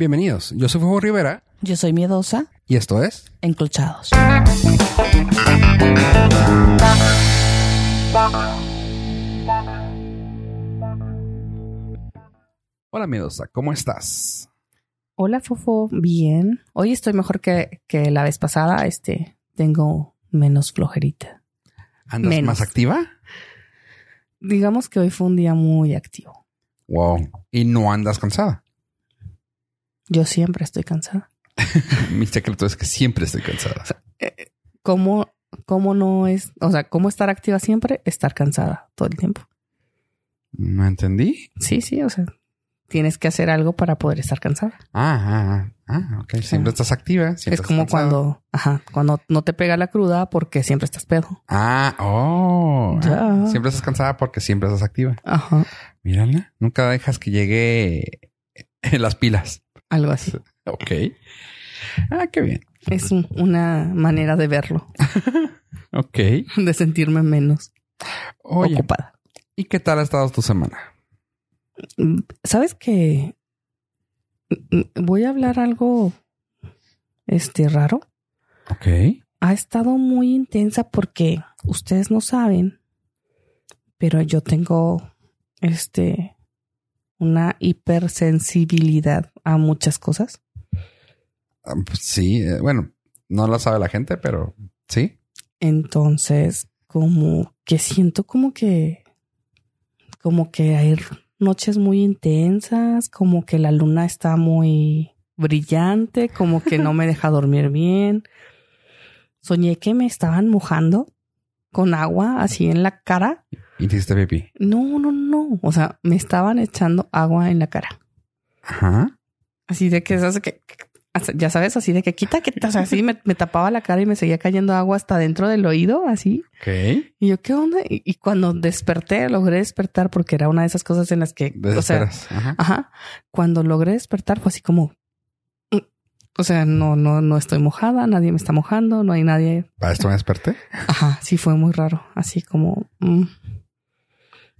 Bienvenidos, yo soy Fuego Rivera Yo soy miedosa, y esto es enclochados. Hola Miedosa, ¿cómo estás? Hola, Fofo. Bien. Hoy estoy mejor que, que la vez pasada. Este, tengo menos flojerita. ¿Andas Menos. más activa? Digamos que hoy fue un día muy activo. Wow. ¿Y no andas cansada? Yo siempre estoy cansada. Mi secreto es que siempre estoy cansada. ¿Cómo, cómo no es, o sea, cómo estar activa siempre? Estar cansada todo el tiempo. ¿No entendí? Sí, sí, o sea, tienes que hacer algo para poder estar cansada. Ah, ah, ah, ah, ok. Siempre estás activa. siempre es como cuando, ajá, cuando no te pega la cruda porque siempre estás pedo. Ah, oh. Ya. Siempre estás cansada porque siempre estás activa. Ajá, Mírala. Nunca dejas que llegue en las pilas. Algo así. Ok. Ah, qué bien. Es un- una manera de verlo, Ok. de sentirme menos Oye, ocupada. ¿y qué tal ha estado tu semana? ¿Sabes que voy a hablar algo este raro? Ok. Ha estado muy intensa porque ustedes no saben, pero yo tengo este una hipersensibilidad a muchas cosas. Ah, pues sí, eh, bueno, no lo sabe la gente, pero sí. Entonces, como que siento como que, como que hay noches muy intensas, como que la luna está muy brillante, como que no me deja dormir bien. Soñé que me estaban mojando con agua así en la cara. Y te hiciste pipí. No, no, no. O sea, me estaban echando agua en la cara. Ajá. Así de que, que ya sabes, así de que quita. O sea, así me, me tapaba la cara y me seguía cayendo agua hasta dentro del oído, así. Y yo, ¿qué onda? Y, y cuando desperté, logré despertar porque era una de esas cosas en las que, o sea, Desesperas. Ajá. ajá, cuando logré despertar fue así como, mm, o sea, no, no, no estoy mojada, nadie me está mojando, no hay nadie. ¿Para esto me desperté? Ajá, sí fue muy raro, así como, mm.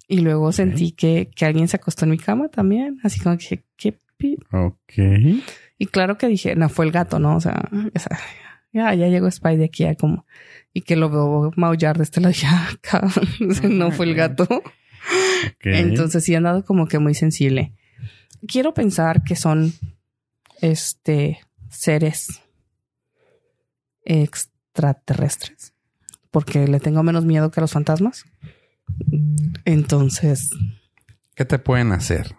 y luego sentí que, que alguien se acostó en mi cama también, así como que, ¿qué pi-? Ok. Y claro que dije, no, fue el gato, ¿no? O sea, esa- ya, ya llegó Spidey aquí, ya como, y que lo veo maullar de este lado, ya, cabrón, no fue el gato. Ok. Entonces sí han dado como que muy sensible. Quiero pensar que son este seres extraterrestres, porque le tengo menos miedo que a los fantasmas. Entonces, ¿Qué te pueden hacer?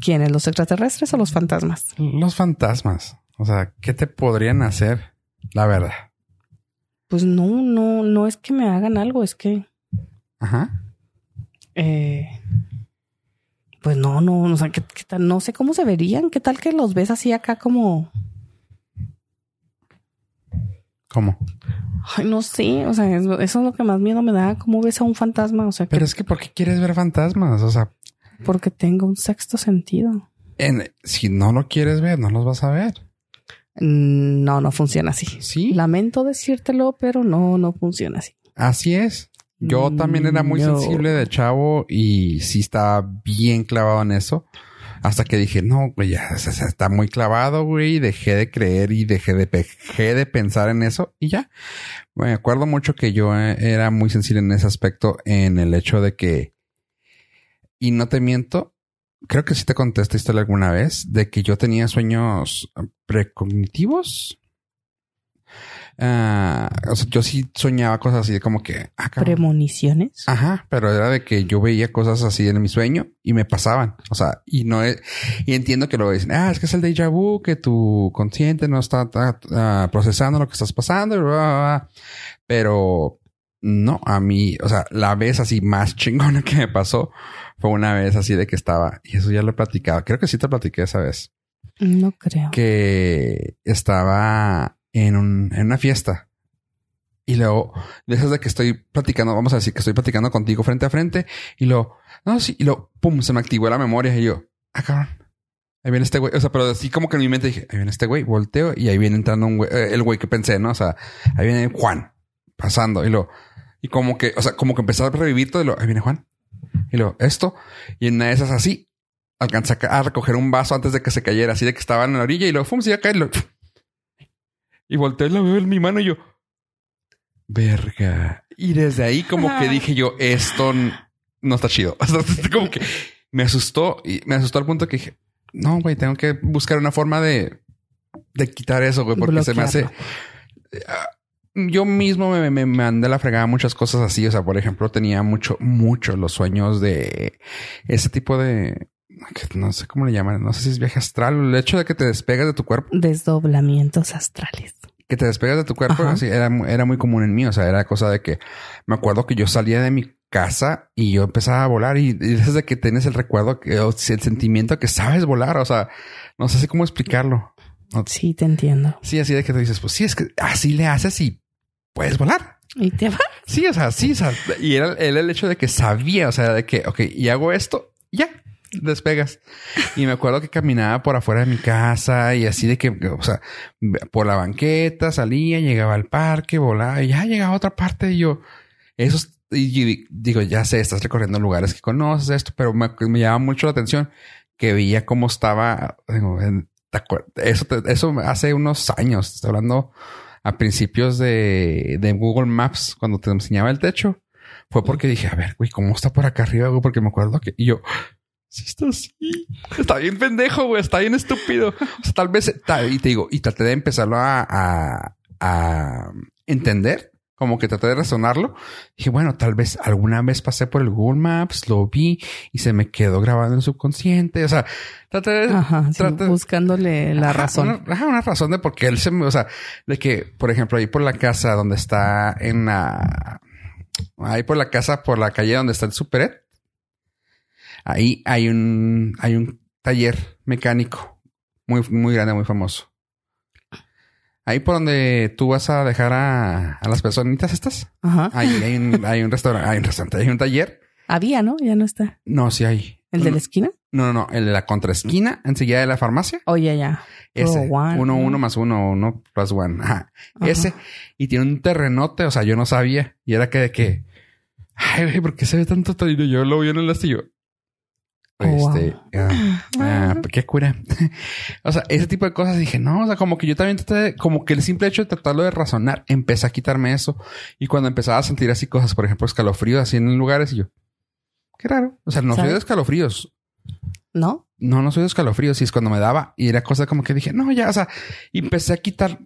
¿Quiénes? ¿Los extraterrestres o los fantasmas? Los fantasmas. O sea, ¿qué te podrían hacer? La verdad. Pues no, no, no es que me hagan algo, es que Ajá. Eh, pues no, no, o sea, ¿qué, qué tal? No sé cómo se verían. ¿Qué tal que los ves así acá como, ¿Cómo? ay, no sé, o sea, eso, es lo que más miedo me da. ¿Cómo ves a un fantasma? O sea, que- Pero es que ¿por qué quieres ver fantasmas? O sea, porque tengo un sexto sentido. en- si no lo quieres ver, no los vas a ver. Mm, No, no funciona así. Sí. Lamento decírtelo, pero no, no funciona así. Así es. Yo Mm, también era muy no. sensible de chavo y sí estaba bien clavado en eso. Hasta que dije, no, güey, ya se está muy clavado, güey. y Dejé de creer y dejé de, dejé de pensar en eso y ya. Me acuerdo mucho que yo eh, era muy sensible en ese aspecto, en el hecho de que, y no te miento, creo que sí te conté esta historia alguna vez, de que yo tenía sueños precognitivos. Ah, o sea, yo sí soñaba cosas así de como que, ah. Premoniciones. Ajá, pero era de que yo veía cosas así en mi sueño y me pasaban. O sea, y no es, y entiendo que lo dicen, ah, es que es el déjà vu, que tu consciente no está ah, ah, procesando lo que estás pasando, pero no, a mí, o sea, la vez así más chingona que me pasó fue una vez así de que estaba, y eso ya lo he platicado, creo que sí te platiqué esa vez, No creo. que estaba en, un, en una fiesta. Y luego, de esas de que estoy platicando, vamos a decir que estoy platicando contigo frente a frente, y luego, no, sí, y luego, pum, se me activó la memoria, y yo, ah, cabrón, ahí viene este güey. O sea, pero así como que en mi mente dije, ahí viene este güey, volteo, y ahí viene entrando un güey, eh, el güey que pensé, ¿no? O sea, ahí viene Juan, pasando, y luego, y como que, o sea, como que empezaba a revivir todo, y luego, ahí viene Juan, y luego, esto, y en una de esas así, alcancé a, recoger un vaso antes de que se cayera, así de que estaba en la orilla y luego fum, se iba a caer. lo- Y volteé y la veo en mi mano y yo, verga. Y desde ahí como que dije yo, esto no está chido. Como que me asustó y me asustó al punto que dije, no, güey, tengo que buscar una forma de, de quitar eso, güey, porque se me hace... Yo mismo me, me, me mandé a la fregada muchas cosas así. O sea, por ejemplo, tenía mucho, mucho los sueños de ese tipo de... No sé cómo le llaman. No sé si es viaje astral. El hecho de que te despegas de tu cuerpo. Desdoblamientos astrales. Que te despegas de tu cuerpo. Así, era, era muy común en mí. O sea, era cosa de que... Me acuerdo que yo salía de mi casa y yo empezaba a volar. Y, y desde que tienes el recuerdo, que, o el sentimiento que sabes volar. O sea, no sé cómo explicarlo. Sí, te entiendo. Sí, así de que te dices, pues sí, es que así le haces y puedes volar. Y te va. Sí, o sea, sí, o sea, y era, era el hecho de que sabía, o sea, de que, ok, y hago esto, ya, despegas. Y me acuerdo que caminaba por afuera de mi casa y así de que, o sea, por la banqueta, salía, llegaba al parque, volaba y ya llegaba a otra parte y yo, esos, y digo, ya sé, estás recorriendo lugares que conoces esto, pero me, me llama mucho la atención que veía cómo estaba, digo, en- ¿te acuer- eso, eso hace unos años, estoy hablando a principios de, de Google Maps, cuando te enseñaba el techo, fue porque dije, a ver, güey, ¿cómo está por acá arriba, güey? Porque me acuerdo que, y yo, sí está así, está bien pendejo, güey, está bien estúpido. O sea, tal vez, tal- y te digo, y traté de empezarlo a, a, a entender, como que traté de razonarlo. Dije, bueno, tal vez alguna vez pasé por el Google Maps, lo vi y se me quedó grabado en el subconsciente. O sea, traté de, Ajá, sí, traté- buscándole la Ajá, razón. Una, ajá, una razón de por qué él se me, o sea, de que, por ejemplo, ahí por la casa donde está en la, ahí por la casa, por la calle donde está el superet, ahí hay un, hay un taller mecánico muy, muy grande, muy famoso. Ahí por donde tú vas a dejar a, a las personitas estas, Ajá. ahí hay un, hay un restaurante, hay un restaurante, hay un taller. Había, ¿no? Ya no está. No, sí hay. ¿El de la esquina? No, no, no, el de la contraesquina, enseguida de la farmacia. Oye, ya. Ese. Oh, one, uno, ¿no? uno más uno, uno plus one. Ajá. Ajá. Ese. Y tiene un terrenote. O sea, yo no sabía. Y era que de que... Ay, güey, ¿por qué se ve tanto talino? Yo lo vi en el astillo. Oh, este... ah, ah, qué cura. o sea, ese tipo de cosas dije, no, o sea, como que yo también traté de- como que el simple hecho de tratarlo de razonar, empecé a quitarme eso. Y cuando empezaba a sentir así cosas, por ejemplo, escalofríos así en lugares y yo, qué raro. O sea, no soy de escalofríos. ¿No? No, no soy de escalofríos. Y es cuando me daba y era cosa como que dije, no, ya, o sea, empecé a quitar.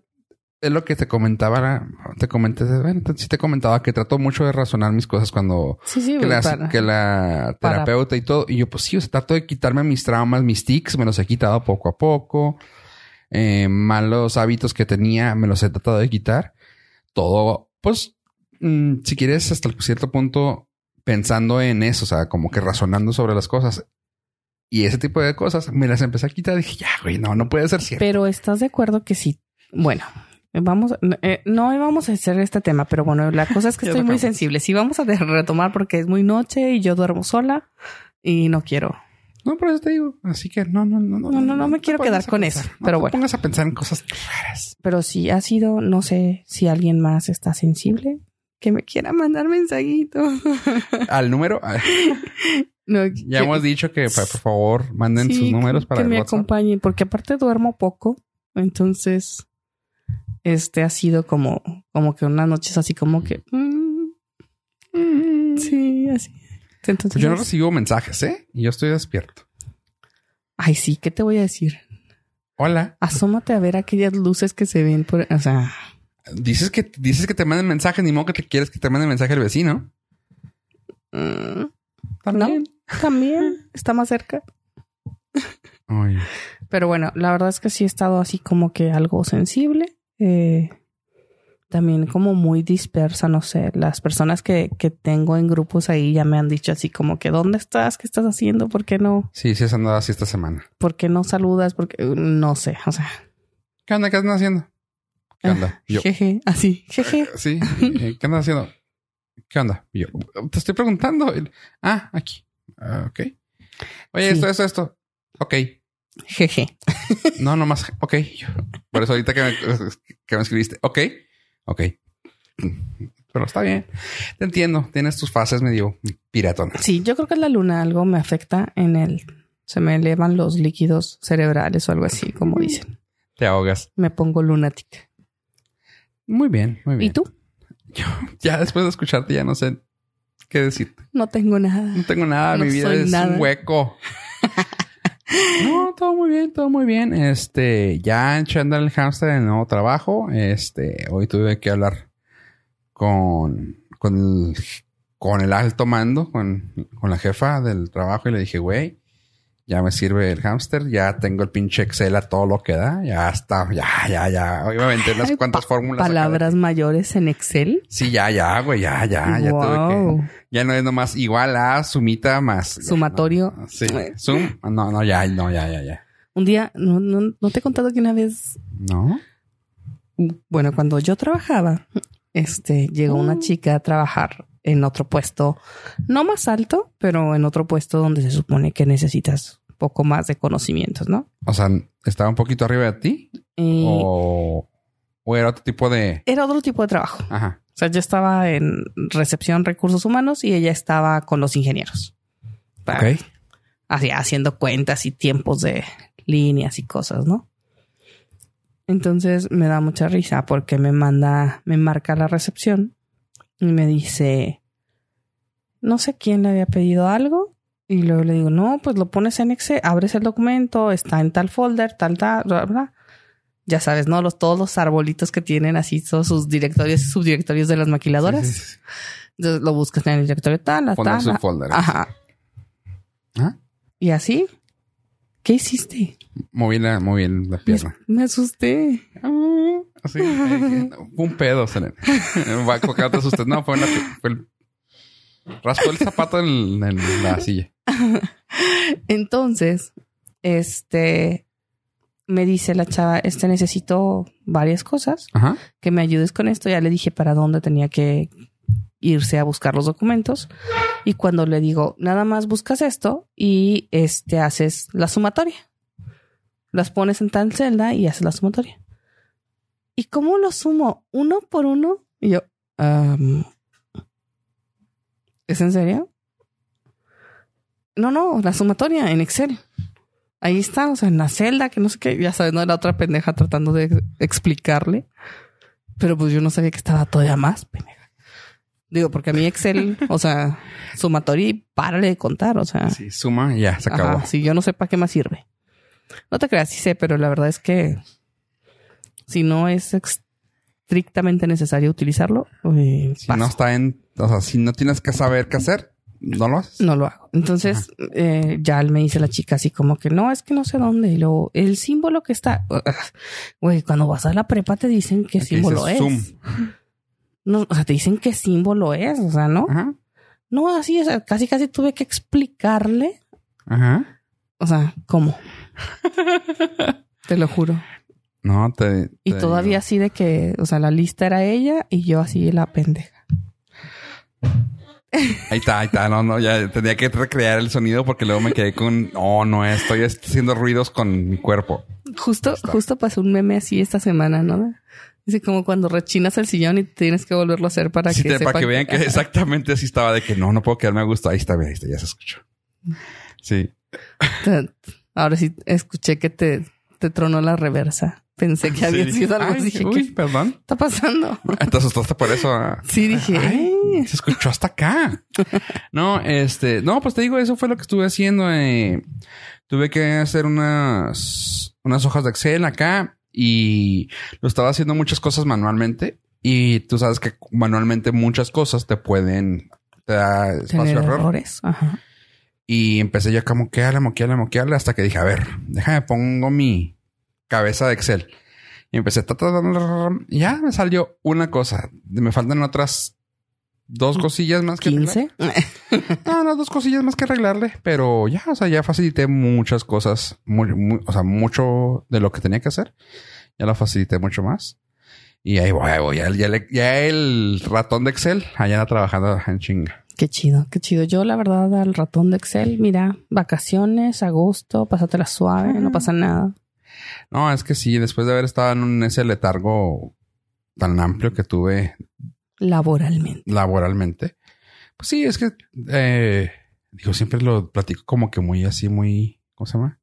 Es lo que te comentaba, te comenté, bueno, sí te comentaba que trato mucho de razonar mis cosas cuando Sí, sí. que la, para- que la para- terapeuta y todo. Y yo, pues sí, o sea, trato de quitarme mis traumas, mis tics, me los he quitado poco a poco. Eh, malos hábitos que tenía, me los he tratado de quitar. Todo, pues, mm, si quieres, hasta cierto punto, pensando en eso, o sea, como que razonando sobre las cosas. Y ese tipo de cosas me las empecé a quitar. Dije, ya, güey, no, no puede ser cierto. Pero estás de acuerdo que sí. Bueno, vamos, eh, no vamos a hacer este tema, pero bueno, la cosa es que estoy muy sensible. Sí, vamos a retomar porque es muy noche y yo duermo sola y no quiero. No, por eso te digo. Así que no, no, no, no. No, no, no me quiero quedar con pensar. eso, No pero te bueno. pongas a pensar en cosas raras. Pero sí ha sido, no sé si alguien más está sensible que me quiera mandar mensajito. Al número, ah, No, ya que- hemos dicho que por favor manden sí, sus números para que el me WhatsApp. acompañen, porque aparte duermo poco, entonces este ha sido como, como que unas noches así como que mm, mm, sí, así. Entonces, Pues yo no recibo mensajes, ¿eh? Y yo estoy despierto. ay, sí, ¿qué te voy a decir? Hola. Asómate a ver aquellas luces que se ven por, o sea, Dices que dices que te manden mensajes, ni modo que te quieres que te manden mensaje el vecino. mm, También. también está más cerca. Ay, Pero bueno, la verdad es que sí he estado así como que algo sensible. Eh, también como muy dispersa, no sé. Las personas que, que tengo en grupos ahí ya me han dicho así como que ¿dónde estás? ¿Qué estás haciendo? ¿Por qué no? Sí, sí, has andado así esta semana. ¿Por qué no saludas? Porque no sé, o sea. ¿Qué onda? ¿Qué andas haciendo? ¿Qué onda? Yo. Jeje, así, jeje. Sí. eh, ¿Qué andas haciendo? ¿Qué onda? Yo. Te estoy preguntando. Ah, aquí. Ah, ok. Oye, Sí. esto, esto, esto. Ok. Jeje. No, nomás. Ok. Por eso ahorita que me, que me escribiste. Ok. Ok. Pero está bien. Te entiendo. Tienes tus fases medio piratonas. Sí, yo creo que la luna algo me afecta en el Se me elevan los líquidos cerebrales o algo así, como dicen. Te ahogas. Me pongo lunática. Muy bien, muy bien. ¿Y tú? Yo, ya después de escucharte, ya no sé qué decirte. No tengo nada. No tengo nada. No Mi vida es nada. un hueco. No, todo muy bien, todo muy bien. Este, ya echando el hamster en el nuevo trabajo. Este, hoy tuve que hablar con, con el, con el alto mando, con, con la jefa del trabajo y le dije, güey, ya me sirve el hámster, ya tengo el pinche Excel a todo lo que da, ya está, ya, ya, ya. Obviamente unas Ay, cuantas fórmulas. acá Palabras mayores en Excel. Sí, ya, ya, güey, ya, ya, ya tuve que. Ya no es nomás igual a sumita más. Sumatorio. No, sí. Sum. No, no, ya, no, ya, ya, ya. Un día, no, no, no te he contado que una vez, No. bueno, cuando yo trabajaba, este, llegó una chica a trabajar en otro puesto, no más alto, pero en otro puesto donde se supone que necesitas poco más de conocimientos, ¿no? O sea, estaba un poquito arriba de ti Y o, o era otro tipo de. era otro tipo de trabajo. Ajá. O sea, yo estaba en recepción recursos humanos y ella estaba con los ingenieros. Para- Ok. así, haciendo cuentas y tiempos de líneas y cosas, ¿no? Entonces me da mucha risa porque me manda, me marca la recepción y me dice, no sé quién le había pedido algo. Y luego le digo, no, pues lo pones en Excel, abres el documento, está en tal folder, tal, tal, bla, bla. Ya sabes, ¿no? Los, todos los arbolitos que tienen así, todos sus directorios y subdirectorios de las maquiladoras. Sí, sí, sí. Entonces lo buscas en el directorio tal, tal. Ajá. ¿Ah? Y así, ¿qué hiciste? Moví la, moví la pierna. me asusté. Ah, Así. eh, Fue un pedo, Selena. Va a cocarte usted. No, fue, una, fue el. Raspó el zapato en, en la silla. Entonces, este, me dice la chava, este necesito varias cosas, Ajá. que me ayudes con esto. Ya le dije para dónde tenía que irse a buscar los documentos. Y cuando le digo, nada más buscas esto y este haces la sumatoria. Las pones en tal celda y haces la sumatoria. ¿Y cómo lo sumo? ¿Uno por uno? Y yo, "Am, ¿es en serio? No, no, la sumatoria en Excel. Ahí está, o sea, en la celda, que no sé qué, ya sabes, no la otra pendeja tratando de ex- explicarle. Pero pues yo no sabía que estaba todavía más pendeja. Digo, porque a mí Excel, o sea, sumatoria y párale de contar, o sea. Sí, suma y ya, se acabó. Ajá, si yo no sé para qué más sirve. No te creas, sí sé, pero la verdad es que si no es estrictamente necesario utilizarlo, eh, Si paso. no está en, o sea, si no tienes que saber qué hacer, no lo haces. No lo hago. Entonces, eh, ya me dice la chica así como que no, es que no sé dónde. Y luego, el símbolo que está, güey, cuando vas a la prepa te dicen qué Aquí símbolo es. zoom. No, o sea, te dicen qué símbolo es, o sea, ¿no? Ajá. No, así, o sea, casi, casi tuve que explicarle. Ajá. O sea, ¿cómo? te lo juro. No, te. Y todavía digo. así de que, o sea, la lista era ella y yo así la pendeja. Ahí está, ahí está. No, no, ya tenía que recrear el sonido porque luego me quedé con. No, no, estoy haciendo ruidos con mi cuerpo. Justo, justo pasó un meme así esta semana, ¿no? Dice como cuando rechinas el sillón y tienes que volverlo a hacer para Sí, que te- para que vean que exactamente así estaba de que no, no puedo quedarme a gusto. Ahí está, ahí está, ya se escuchó. Sí. Ahora sí escuché que te, te tronó la reversa. Pensé que había Sí, sido algo ay, así. Uy, ¿Qué perdón. está pasando? Te asustaste por eso. ah. Sí, dije, Ay, se escuchó hasta acá. No, este, no, pues te digo, eso fue lo que estuve haciendo. eh. Tuve que hacer unas, unas hojas de Excel acá y lo estaba haciendo muchas cosas manualmente. Y tú sabes que manualmente muchas cosas te pueden, te da espacio a error. errores. Ajá. Y empecé yo a moquearle, moquearle, moquearle hasta que dije, a ver, déjame pongo mi cabeza de Excel. Y empecé, ta, ta, ya me salió una cosa. Me faltan otras dos cosillas más que arreglar. 15. No, no, dos cosillas más que arreglarle. Pero ya, o sea, ya facilité muchas cosas. muy- muy- o sea, mucho de lo que tenía que hacer. Ya lo facilité mucho más. Y ahí voy, ahí voy. Ya, ya le- ya el ratón de Excel allá trabajando en chinga. Qué chido, qué chido. Yo, la verdad, al ratón de Excel, mira, vacaciones, agosto, pásatela suave, no pasa nada. No, es que sí, después de haber estado en un, ese letargo tan amplio que tuve Laboralmente. laboralmente, pues sí, es que, eh, digo, siempre lo platico como que muy así, muy ¿cómo se llama?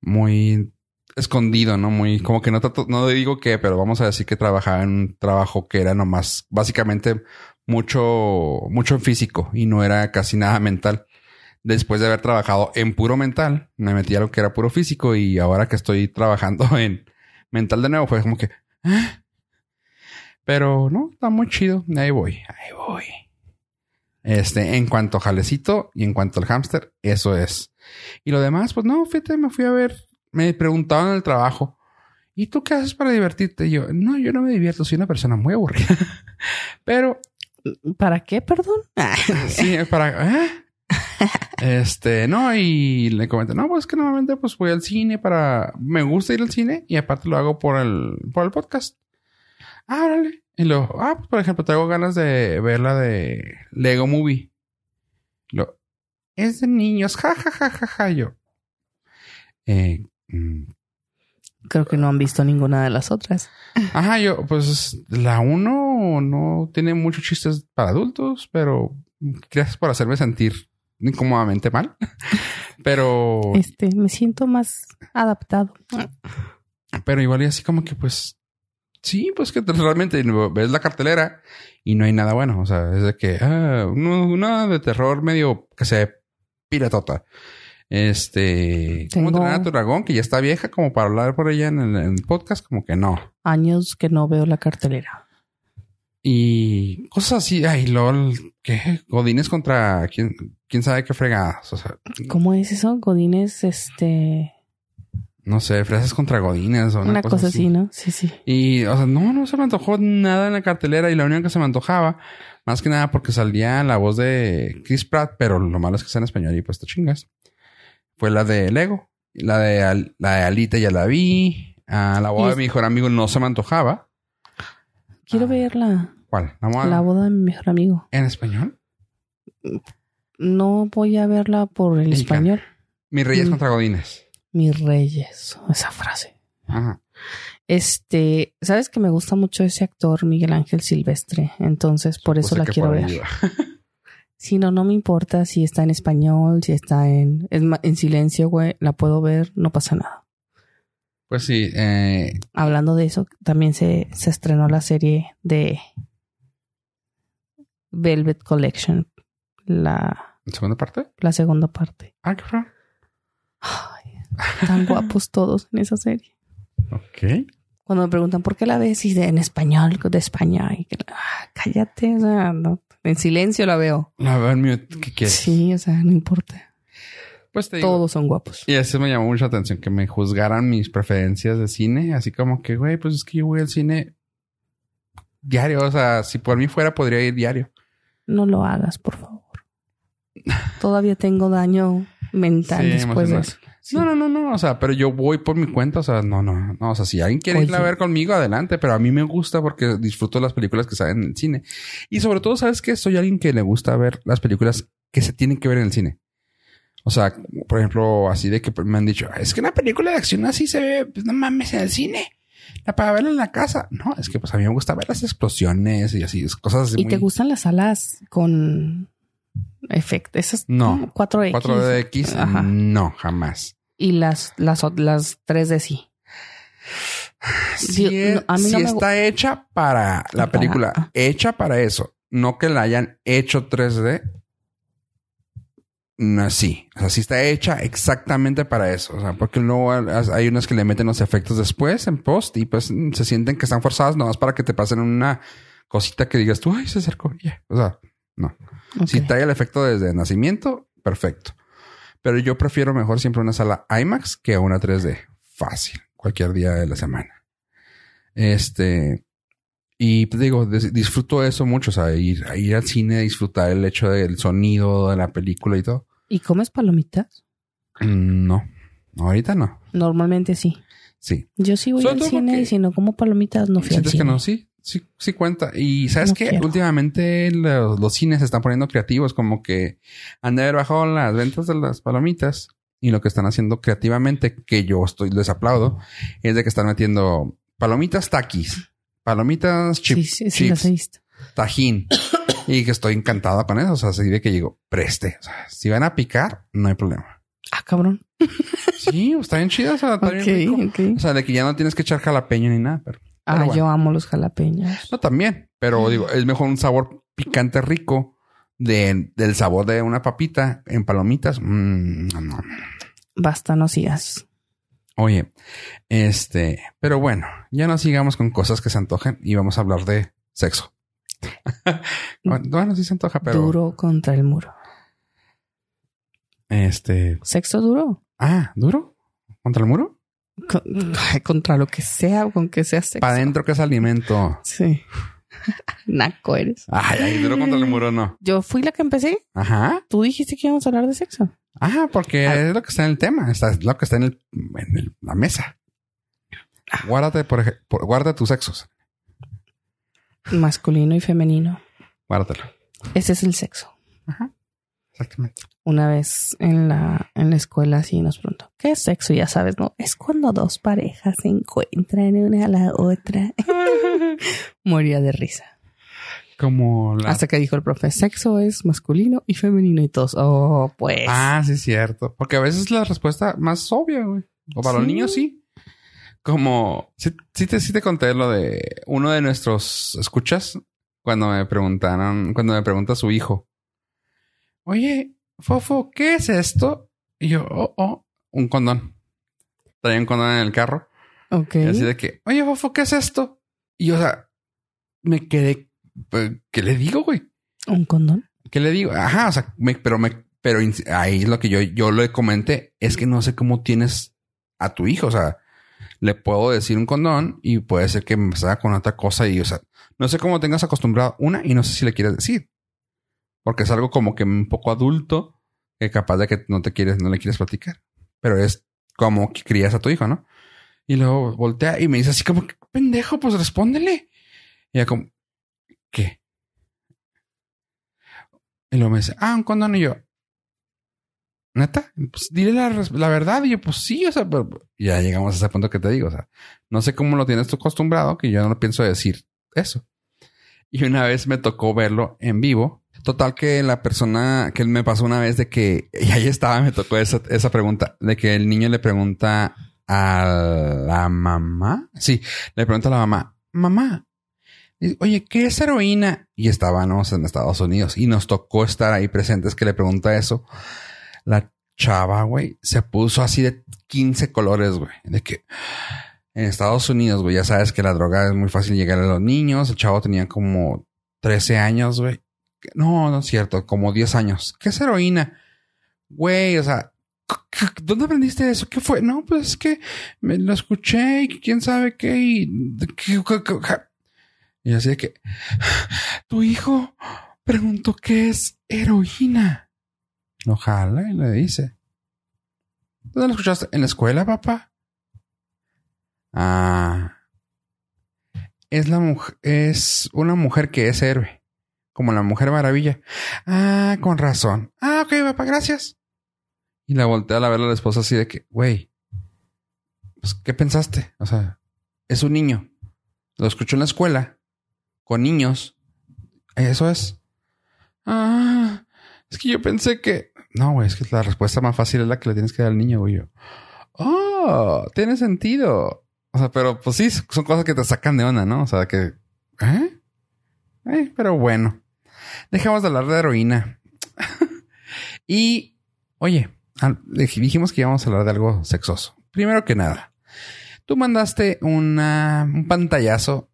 Muy escondido, ¿no? Muy, como que no trato, no digo que, pero vamos a decir que trabajaba en un trabajo que era nomás, básicamente mucho, mucho físico y no era casi nada mental. Después de haber trabajado en puro mental, me metí a lo que era puro físico y ahora que estoy trabajando en mental de nuevo, fue como que, ¿ah? Pero no, está muy chido. Ahí voy, ahí voy. Este, en cuanto a jalecito y en cuanto al hámster, eso es. Y lo demás, pues no, fíjate, me fui a ver me preguntaban en el trabajo, ¿y tú qué haces para divertirte? Y yo, no, yo no me divierto, soy una persona muy aburrida. Pero... ¿Para qué, perdón? sí, para... ¿eh? Este, no, y le comenté, no, pues que normalmente pues voy al cine para... Me gusta ir al cine y aparte lo hago por el, por el podcast. Ah, órale. Y luego, ah, pues por ejemplo, tengo ganas de ver la de Lego Movie. Lo, es de niños, ja, ja, ja, ja, ja. Yo, eh, Mm. Creo que no han visto ninguna de las otras. Ajá, yo, pues la uno no tiene muchos chistes para adultos, pero gracias por hacerme sentir incómodamente mal. pero. Este, me siento más adaptado. Pero igual y así como que, pues. Sí, pues que realmente ves la cartelera y no hay nada bueno. O sea, es de que, ah, una de terror medio que se piratota. Este, ¿cómo entrenar a tu dragón? Que ya está vieja como para hablar por ella en el, podcast, como que no. Años que no veo la cartelera. Y cosas así, ay, lol, ¿qué? Godines contra quién, quién sabe qué fregadas. O sea, ¿cómo es eso? Godines, este. No sé, fresas contra godines o una, cosa, así. ¿no? Sí, sí. Y, o sea, no, no se me antojó nada en la cartelera y la única que se me antojaba, más que nada porque salía la voz de Chris Pratt, pero lo malo es que está en español y pues te chingas fue la de Lego. La de, la de Alita ya la vi. A la boda de mi mejor amigo no se me antojaba. Quiero ah, verla. ¿Cuál? La, boda de mi mejor amigo. ¿En español? No voy a verla por el español. Mis reyes mm. contra godines. Mis reyes. Esa frase. Ajá. Este, sabes que me gusta mucho ese actor Miguel Ángel Silvestre, entonces por eso la quiero ver. Si no, no me importa si está en español, si está en, en silencio, güey, la puedo ver, no pasa nada. Pues sí. Eh, Hablando de eso, también se, se estrenó la serie de Velvet Collection. La, segunda parte? La segunda parte. Ah, qué tan guapos todos en esa serie. Ok. Cuando me preguntan por qué la ves y de, en español, de España, y ah, cállate, o sea, no, en silencio la veo. La veo en mute, ¿qué quieres? Sí, o sea, no importa. Pues te digo, Todos son guapos. Y eso me llamó mucha atención, que me juzgaran mis preferencias de cine, así como que, güey, pues es que yo voy al cine diario, o sea, si por mí fuera podría ir diario. No lo hagas, por favor. Todavía tengo daño mental después de eso. No, no, no, no. O sea, pero yo voy por mi cuenta. O sea, no, no, no. O sea, si alguien quiere ir a ver conmigo, adelante. Pero a mí me gusta porque disfruto las películas que salen en el cine. Y sobre todo, ¿sabes qué? Soy alguien que le gusta ver las películas que se tienen que ver en el cine. O sea, por ejemplo, así de que me han dicho, es que una película de acción así se ve, pues no mames, en el cine. La para verla en la casa. No, es que pues a mí me gusta ver las explosiones y así, cosas así. ¿Y te gustan las salas con efecto? Esas no. 4X. 4DX, no, jamás. Y las, las, las 3D sí. Sí, si está hecha para la película, hecha para eso, no que la hayan hecho 3D. No, sí, o sea, sí está hecha exactamente para eso. O sea, porque luego hay unas que le meten los efectos después en post y pues se sienten que están forzadas nomás para que te pasen una cosita que digas tú, ay, se acercó. O sea, no. Si trae el efecto desde nacimiento, perfecto. Pero yo prefiero mejor siempre una sala IMAX que una 3D. Fácil. Cualquier día de la semana. Este. Y pues digo, disfruto eso mucho, o sea, ir, ir al cine, disfrutar el hecho del sonido de la película y todo. ¿Y comes palomitas? Mm, no, ahorita no. Normalmente sí. Sí. Yo sí voy al cine y si no como palomitas no fui al cine. que no? Sí, sí, sí cuenta. Y sabes que últimamente los, cines se están poniendo creativos, como que han de haber bajado las ventas de las palomitas y lo que están haciendo creativamente, que yo estoy les aplaudo, es de que están metiendo palomitas taquis, palomitas chips, chips tajín. y que estoy encantado con eso. O sea, así de que digo, preste. O sea, si van a picar, no hay problema. Ah, cabrón. Sí, está bien chida, o sea, está bien rico. Ok, ok. O sea, de que ya no tienes que echar jalapeño ni nada, pero. Ah, bueno. yo amo los jalapeños. No, también. Pero digo, es mejor un sabor picante rico de, del sabor de una papita en palomitas. Mm, no, no. Basta, no sigas. Oye, este, pero bueno, ya no sigamos con cosas que se antojen y vamos a hablar de sexo. bueno, bueno, sí se antoja, pero Duro contra el muro. este, Sexo duro. ah, duro contra el muro. Con- ay, contra lo que sea, con que sea sexo. Para adentro que es alimento. Sí. Naco eres. Ay, ay, duro contra el muro no. Yo fui la que empecé. Ajá. Tú dijiste que íbamos a hablar de sexo. Ajá, porque Ah. es lo que está en el tema, está, es lo que está en, el, en el- la mesa. Guárdate, por ejemplo, guarda tus sexos. Masculino y femenino. Guárdatelo. Ese es el sexo. Exactamente. Una vez en la, en la escuela así nos preguntó, ¿qué es sexo? Ya sabes, ¿no? Es cuando dos parejas se encuentran una a la otra. Moría de risa. Como la. Hasta que dijo el profe, sexo es masculino y femenino y todos. Oh, pues. Ah, sí, es cierto. Porque a veces es la respuesta más obvia, güey. O para los niños, sí. Como, sí, sí te, sí te conté lo de uno de nuestros escuchas cuando me preguntaron, cuando me pregunta su hijo, oye, Fofo, ¿qué es esto? Y yo, oh, oh, un condón. Traía un condón en el carro. ok. Y así de que, oye, Fofo, ¿qué es esto? Y yo, o sea, me quedé, pues, ¿qué le digo, güey? ¿Un condón? ¿Qué le digo? Ajá, o sea, me- pero me, pero ahí es lo que yo, yo le comenté, es que no sé cómo tienes a tu hijo, o sea, le puedo decir un condón y puede ser que me salga con otra cosa y, o sea, no sé cómo tengas acostumbrado una y no sé si le quieres decir, porque es algo como que un poco adulto que capaz de que no te quieres, no le quieres platicar, pero es como que crías a tu hijo, ¿no? Y luego voltea y me dice así como, pendejo, pues respóndele. Y ya como, ¿qué? Y luego me dice, ah, un condón. Y yo, ¿neta? Pues dile la, la verdad. Y yo, pues sí, o sea, ya llegamos a ese punto que te digo. O sea, no sé cómo lo tienes tú acostumbrado, que yo no pienso decir eso. Y una vez me tocó verlo en vivo. Total que la persona que me pasó una vez de que, y ahí estaba, me tocó esa, esa pregunta, de que el niño le pregunta a la mamá. Sí, le pregunta a la mamá, mamá, Oye, ¿qué es heroína? Y estábamos en Estados Unidos y nos tocó estar ahí presentes que le pregunta eso. La chava, güey, se puso así de 15 colores, güey. De que en Estados Unidos, güey, ya sabes que la droga es muy fácil llegar a los niños. El chavo tenía como 13 años, güey. No, no es cierto, como 10 años. ¿Qué es heroína? Güey, o sea, ¿dónde aprendiste eso? ¿Qué fue? No, pues es que me lo escuché y quién sabe qué y... ¿qué- qué- qué- y así de que tu hijo preguntó qué es heroína. Lo jala y le dice. ¿Dónde lo escuchaste? ¿En la escuela, papá? Ah. Es la mujer, es una mujer que es héroe. Como la mujer maravilla. Ah, con razón. Ah, ok, papá, gracias. Y la voltea a ver a la esposa así de que, güey, pues, ¿qué pensaste? O sea, es un niño. Lo escuchó en la escuela con niños. Eso es. Ah, es que yo pensé que. No, güey, es que la respuesta más fácil es la que le tienes que dar al niño, güey. Oh, tiene sentido. O sea, pero pues sí, son cosas que te sacan de onda, ¿no? O sea, que. ¿Eh? Eh, pero bueno. Dejamos de hablar de heroína. y, oye, dijimos que íbamos a hablar de algo sexoso. Primero que nada, tú mandaste una, un pantallazo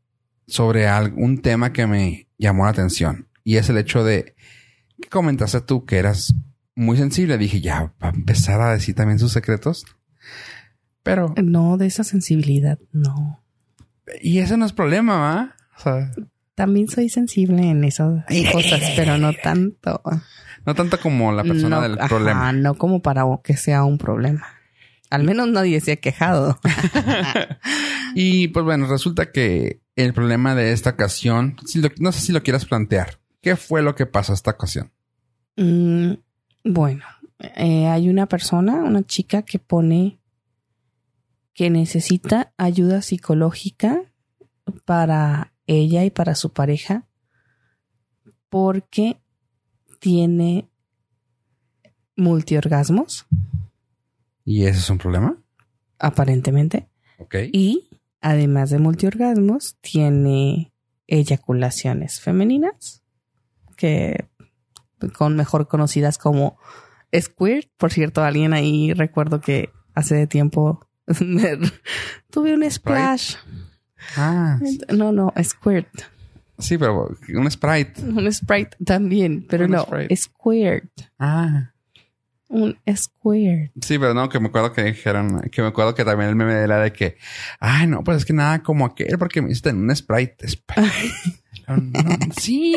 sobre algún tema que me llamó la atención y es el hecho de que comentaste tú que eras muy sensible. Dije, ya va a empezar a decir también sus secretos. Pero, No, de esa sensibilidad, no. y ese no es problema, ¿va? O sea, También soy sensible en esas cosas, pero no tanto. no tanto como la persona no, del ajá, problema. No como para que sea un problema. Al menos nadie se ha quejado. Y pues bueno, resulta que el problema de esta ocasión, si lo- no sé si lo quieras plantear. ¿Qué fue lo que pasó esta ocasión? Mm, bueno, eh, hay una persona, una chica que pone que necesita ayuda psicológica para ella y para su pareja porque tiene multiorgasmos. ¿Y ese es un problema? aparentemente. Ok. Y además de multiorgasmos, tiene eyaculaciones femeninas, que con mejor conocidas como squirt. Por cierto, alguien ahí recuerdo que hace de tiempo tuve un splash. Ah, No, no, squirt. sí, pero un Sprite. Un sprite también, pero Un no, Sprite. squirt. Ah. Un squirt. Sí, pero no, que me acuerdo que dijeron, que me acuerdo que también el meme de la de que, ay, no, pues es que nada como aquel, porque me hiciste un Sprite. Sprite. No, no, sí,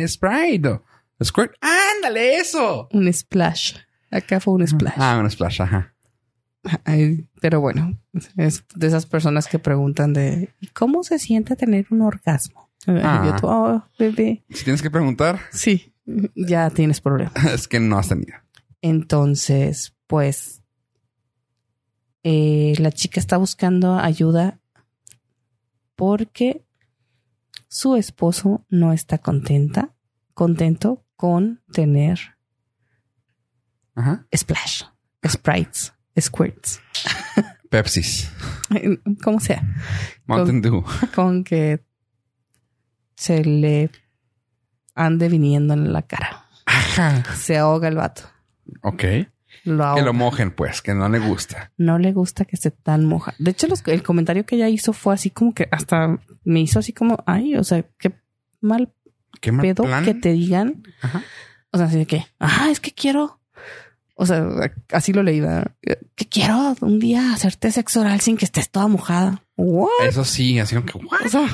eh, Sprite. Squirt. Ándale, eso. Un splash. Acá fue un splash. Ah, un splash, ajá. Pero bueno, es de esas personas que preguntan de ¿y ¿cómo se siente tener un orgasmo? Ah. Y yo, tú, oh, bebé, Si tienes que preguntar, sí, ya tienes problema. es que no has tenido. Entonces, pues, eh, la chica está buscando ayuda porque su esposo no está contenta, contento con tener Ajá. splash, sprites, squirts, Pepsis. como sea. Mountain Dew. con que se le ande viniendo en la cara. Ajá. Se ahoga el vato. Ok. Lo Que lo mojen, pues, que no le gusta. No le gusta que esté tan moja. De hecho, los- el comentario que ella hizo fue así como que hasta me hizo así como, ay, o sea, qué mal Qué mal pedo plan. que te digan. Ajá. O sea, así de que, ah, es que quiero. O sea, así lo leí, ¿verdad? que quiero un día hacerte sexo oral sin que estés toda mojada. What? Eso sí, así que. O sea,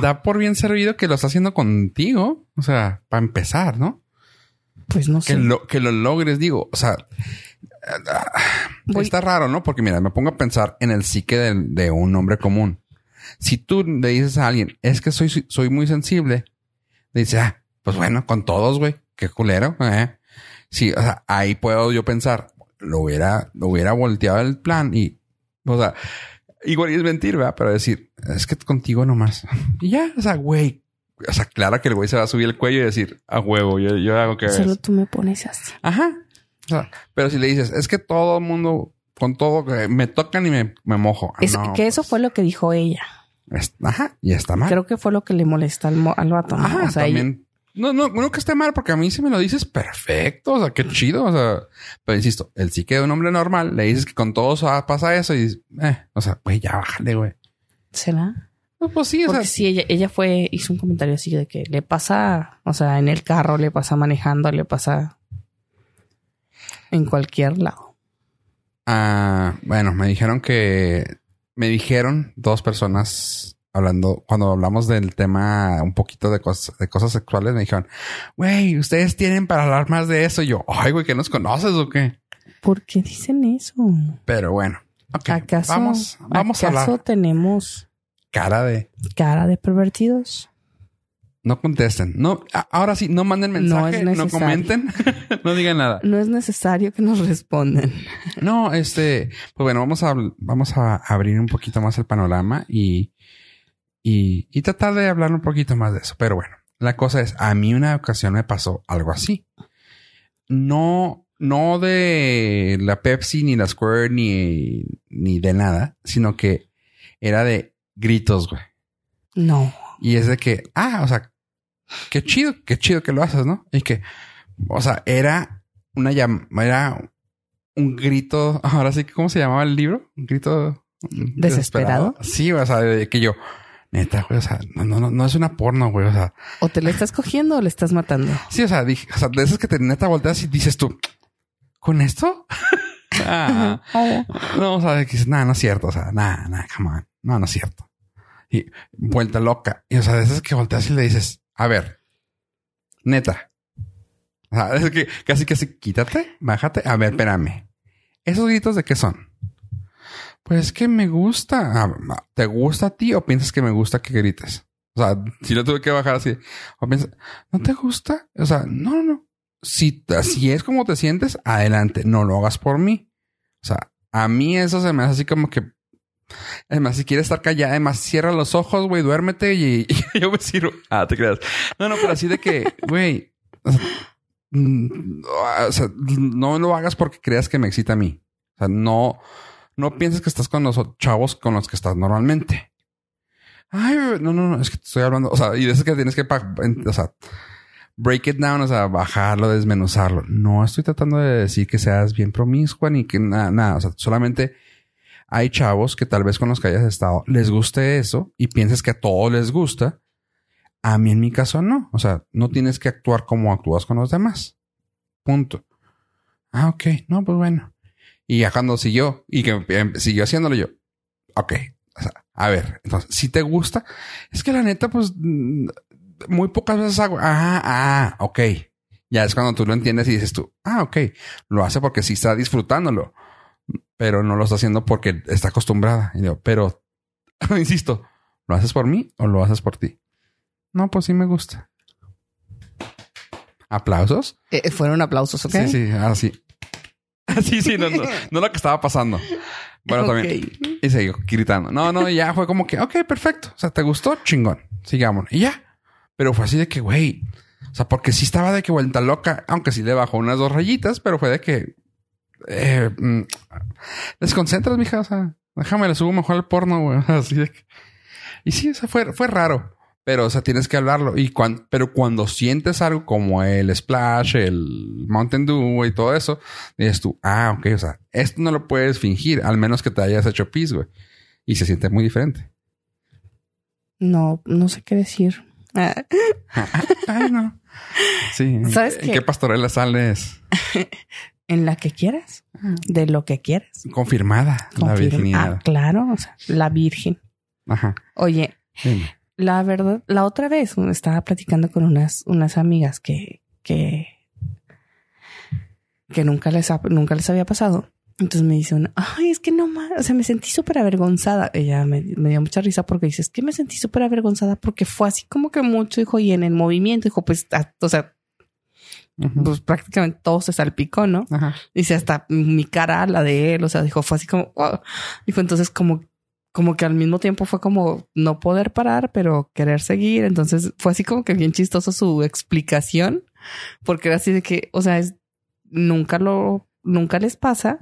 Da por bien servido que lo está haciendo contigo. O sea, para empezar, ¿no? pues no Que sé. lo, que lo logres, digo. O sea, Voy- está raro, ¿no? Porque mira, me pongo a pensar en el psique de, de un hombre común. Si tú le dices a alguien, es que soy, soy muy sensible, le dice, ah, pues bueno, con todos, güey. Qué culero. ¿eh? Sí, o sea, ahí puedo yo pensar, lo hubiera, lo hubiera volteado el plan y, o sea, igual es mentir, ¿verdad? Pero decir, es que contigo nomás. Y ya, o sea, güey. O sea, claro que el güey se va a subir el cuello y decir, a huevo, yo, yo hago que Solo tú me pones así. Ajá. O sea, pero si le dices, es que todo el mundo, con todo, me tocan y me, me mojo. Ah, Es- no, que eso pues, fue lo que dijo ella. es- ajá, y está mal. Creo que fue lo que le molesta al, al vato. ¿no? Ajá, o sea, también. No, no, no que esté mal, porque a mí si me lo dices perfecto, o sea, qué chido, o sea, pero insisto, el psique de un hombre normal, le dices que con todos ah, pasa eso y, dices, eh, o sea, güey, ya bájale, güey. ¿será? No, pues sí, o Porque sea, sí, ella, ella fue, hizo un comentario así de que le pasa, o sea, en el carro, le pasa manejando, le pasa en cualquier lado. ah, bueno, me dijeron que, me dijeron dos personas hablando, cuando hablamos del tema un poquito de cosas, de cosas sexuales, me dijeron, güey, ustedes tienen para hablar más de eso. Y yo, ay, güey, ¿que nos conoces o qué? ¿Por qué dicen eso? Pero bueno, ok, ¿Acaso, vamos, vamos a ¿acaso hablar. tenemos Cara de, cara de pervertidos? no contesten. No, ahora sí, no manden No mensaje, no, necesario. comenten, no digan nada. No es necesario que nos respondan. No, este, pues bueno, vamos a, vamos a abrir un poquito más el panorama y, y, y tratar de hablar un poquito más de eso. Pero bueno, la cosa es, a mí una ocasión me pasó algo así. No, no de la Pepsi, ni la Square, ni, ni de nada, sino que era de gritos, güey. No. Y es de que, ah, o sea, qué chido, qué chido que lo haces, ¿no? Y que, o sea, era una llam era un grito, ahora sí, que, ¿cómo se llamaba el libro? Un grito ¿Desesperado? Sí, o sea, de que yo, neta, güey, o sea, no, no, no, no es una porno, güey, o sea, O te le estás cogiendo o le estás matando. sí, o sea, dije, o sea, de esas que te neta volteas y dices tú, ¿con esto? ah, no, o sea, dices, nada, no es cierto, o sea, nada, nada, come on, no, no es cierto. Y vuelta loca. Y o sea, de esas que volteas y le dices, a ver, neta. O sea, es que casi casi quítate, bájate. A ver, espérame. ¿Esos gritos de qué son? Pues que me gusta. Ah, ¿Te gusta a ti o piensas que me gusta que grites? O sea, si lo tuve que bajar así. O piensas, ¿no te gusta? O sea, no, no. Si así es como te sientes, adelante. No lo hagas por mí. O sea, a mí eso se me hace así como que Además, si quieres estar callada, además cierra los ojos, güey, duérmete y, yo me sirvo. Ah, te creas. No, no, pero así de que, güey, o sea, mm, o no lo hagas porque creas que me excita a mí. sea, no, no pienses que estás con los chavos con los que estás normalmente. Ay, no, no, no, es que te estoy hablando, o sea, y de eso que tienes que, o sea, break it down, o sea, bajarlo, desmenuzarlo. No estoy tratando de decir que seas bien promiscua ni que nada, nada, o sea, solamente hay chavos que tal vez con los que hayas estado les guste eso y pienses que a todos les gusta. A mí en mi caso no, o sea, no tienes que actuar como actúas con los demás. Punto. Ah, ok, no, pues bueno. Y ya cuando siguió y que em, siguió haciéndolo yo, ok, o sea, a ver, entonces, si te gusta, es que la neta, pues mm, muy pocas veces hago, ah, ah, ok. Ya es cuando tú lo entiendes y dices tú, ah, ok, lo hace porque sí está disfrutándolo, pero no lo está haciendo porque está acostumbrada. Y digo, pero, insisto, ¿lo haces por mí o lo haces por ti? No, pues sí me gusta. ¿Aplausos? Eh, fueron aplausos, ¿ok? Sí, sí, así. sí, sí, no, no, no, lo que estaba pasando. Bueno, también. Y seguí gritando. No, no, ya fue como que, ok, perfecto. O sea, ¿te gustó? Chingón. Sigamos. Y ya. Pero fue así de que, güey. O sea, porque sí estaba de que vuelta loca, aunque sí le bajó unas dos rayitas, pero fue de que. Eh, mm, desconcentras, mija. O sea, déjame le subo mejor al porno, güey. Así de que. Y sí, o sea, fue, fue raro. Pero, o sea, tienes que hablarlo. Y cuando, pero cuando sientes algo como el splash, el Mountain Dew y todo eso, dices tú, ah, ok, o sea, esto no lo puedes fingir, al menos que te hayas hecho pis, güey. Y se siente muy diferente. No, no sé qué decir. Ay, no. Sí. ¿Sabes ¿En qué pastorela sales? en la que quieras, ah. de lo que quieras. Confirmada, la virginidad. Ah, claro, o sea, la virgen. Ajá. Oye, la verdad, la otra vez estaba platicando con unas, unas amigas que, que, que nunca les, nunca les había pasado. Entonces me dice una, ay, es que no más, o sea, me sentí súper avergonzada. Ella me, dio mucha risa porque dice, es que me sentí súper avergonzada porque fue así como que mucho, hijo, y en el movimiento, dijo, pues, o sea, pues prácticamente todo se salpicó, ¿no? Dice, hasta mi cara, la de él, o sea, dijo, fue así como, Dijo, entonces como como que al mismo tiempo fue como no poder parar, pero querer seguir. Entonces fue así como que bien chistoso su explicación, porque era así de que, o sea, es, nunca lo, nunca les pasa.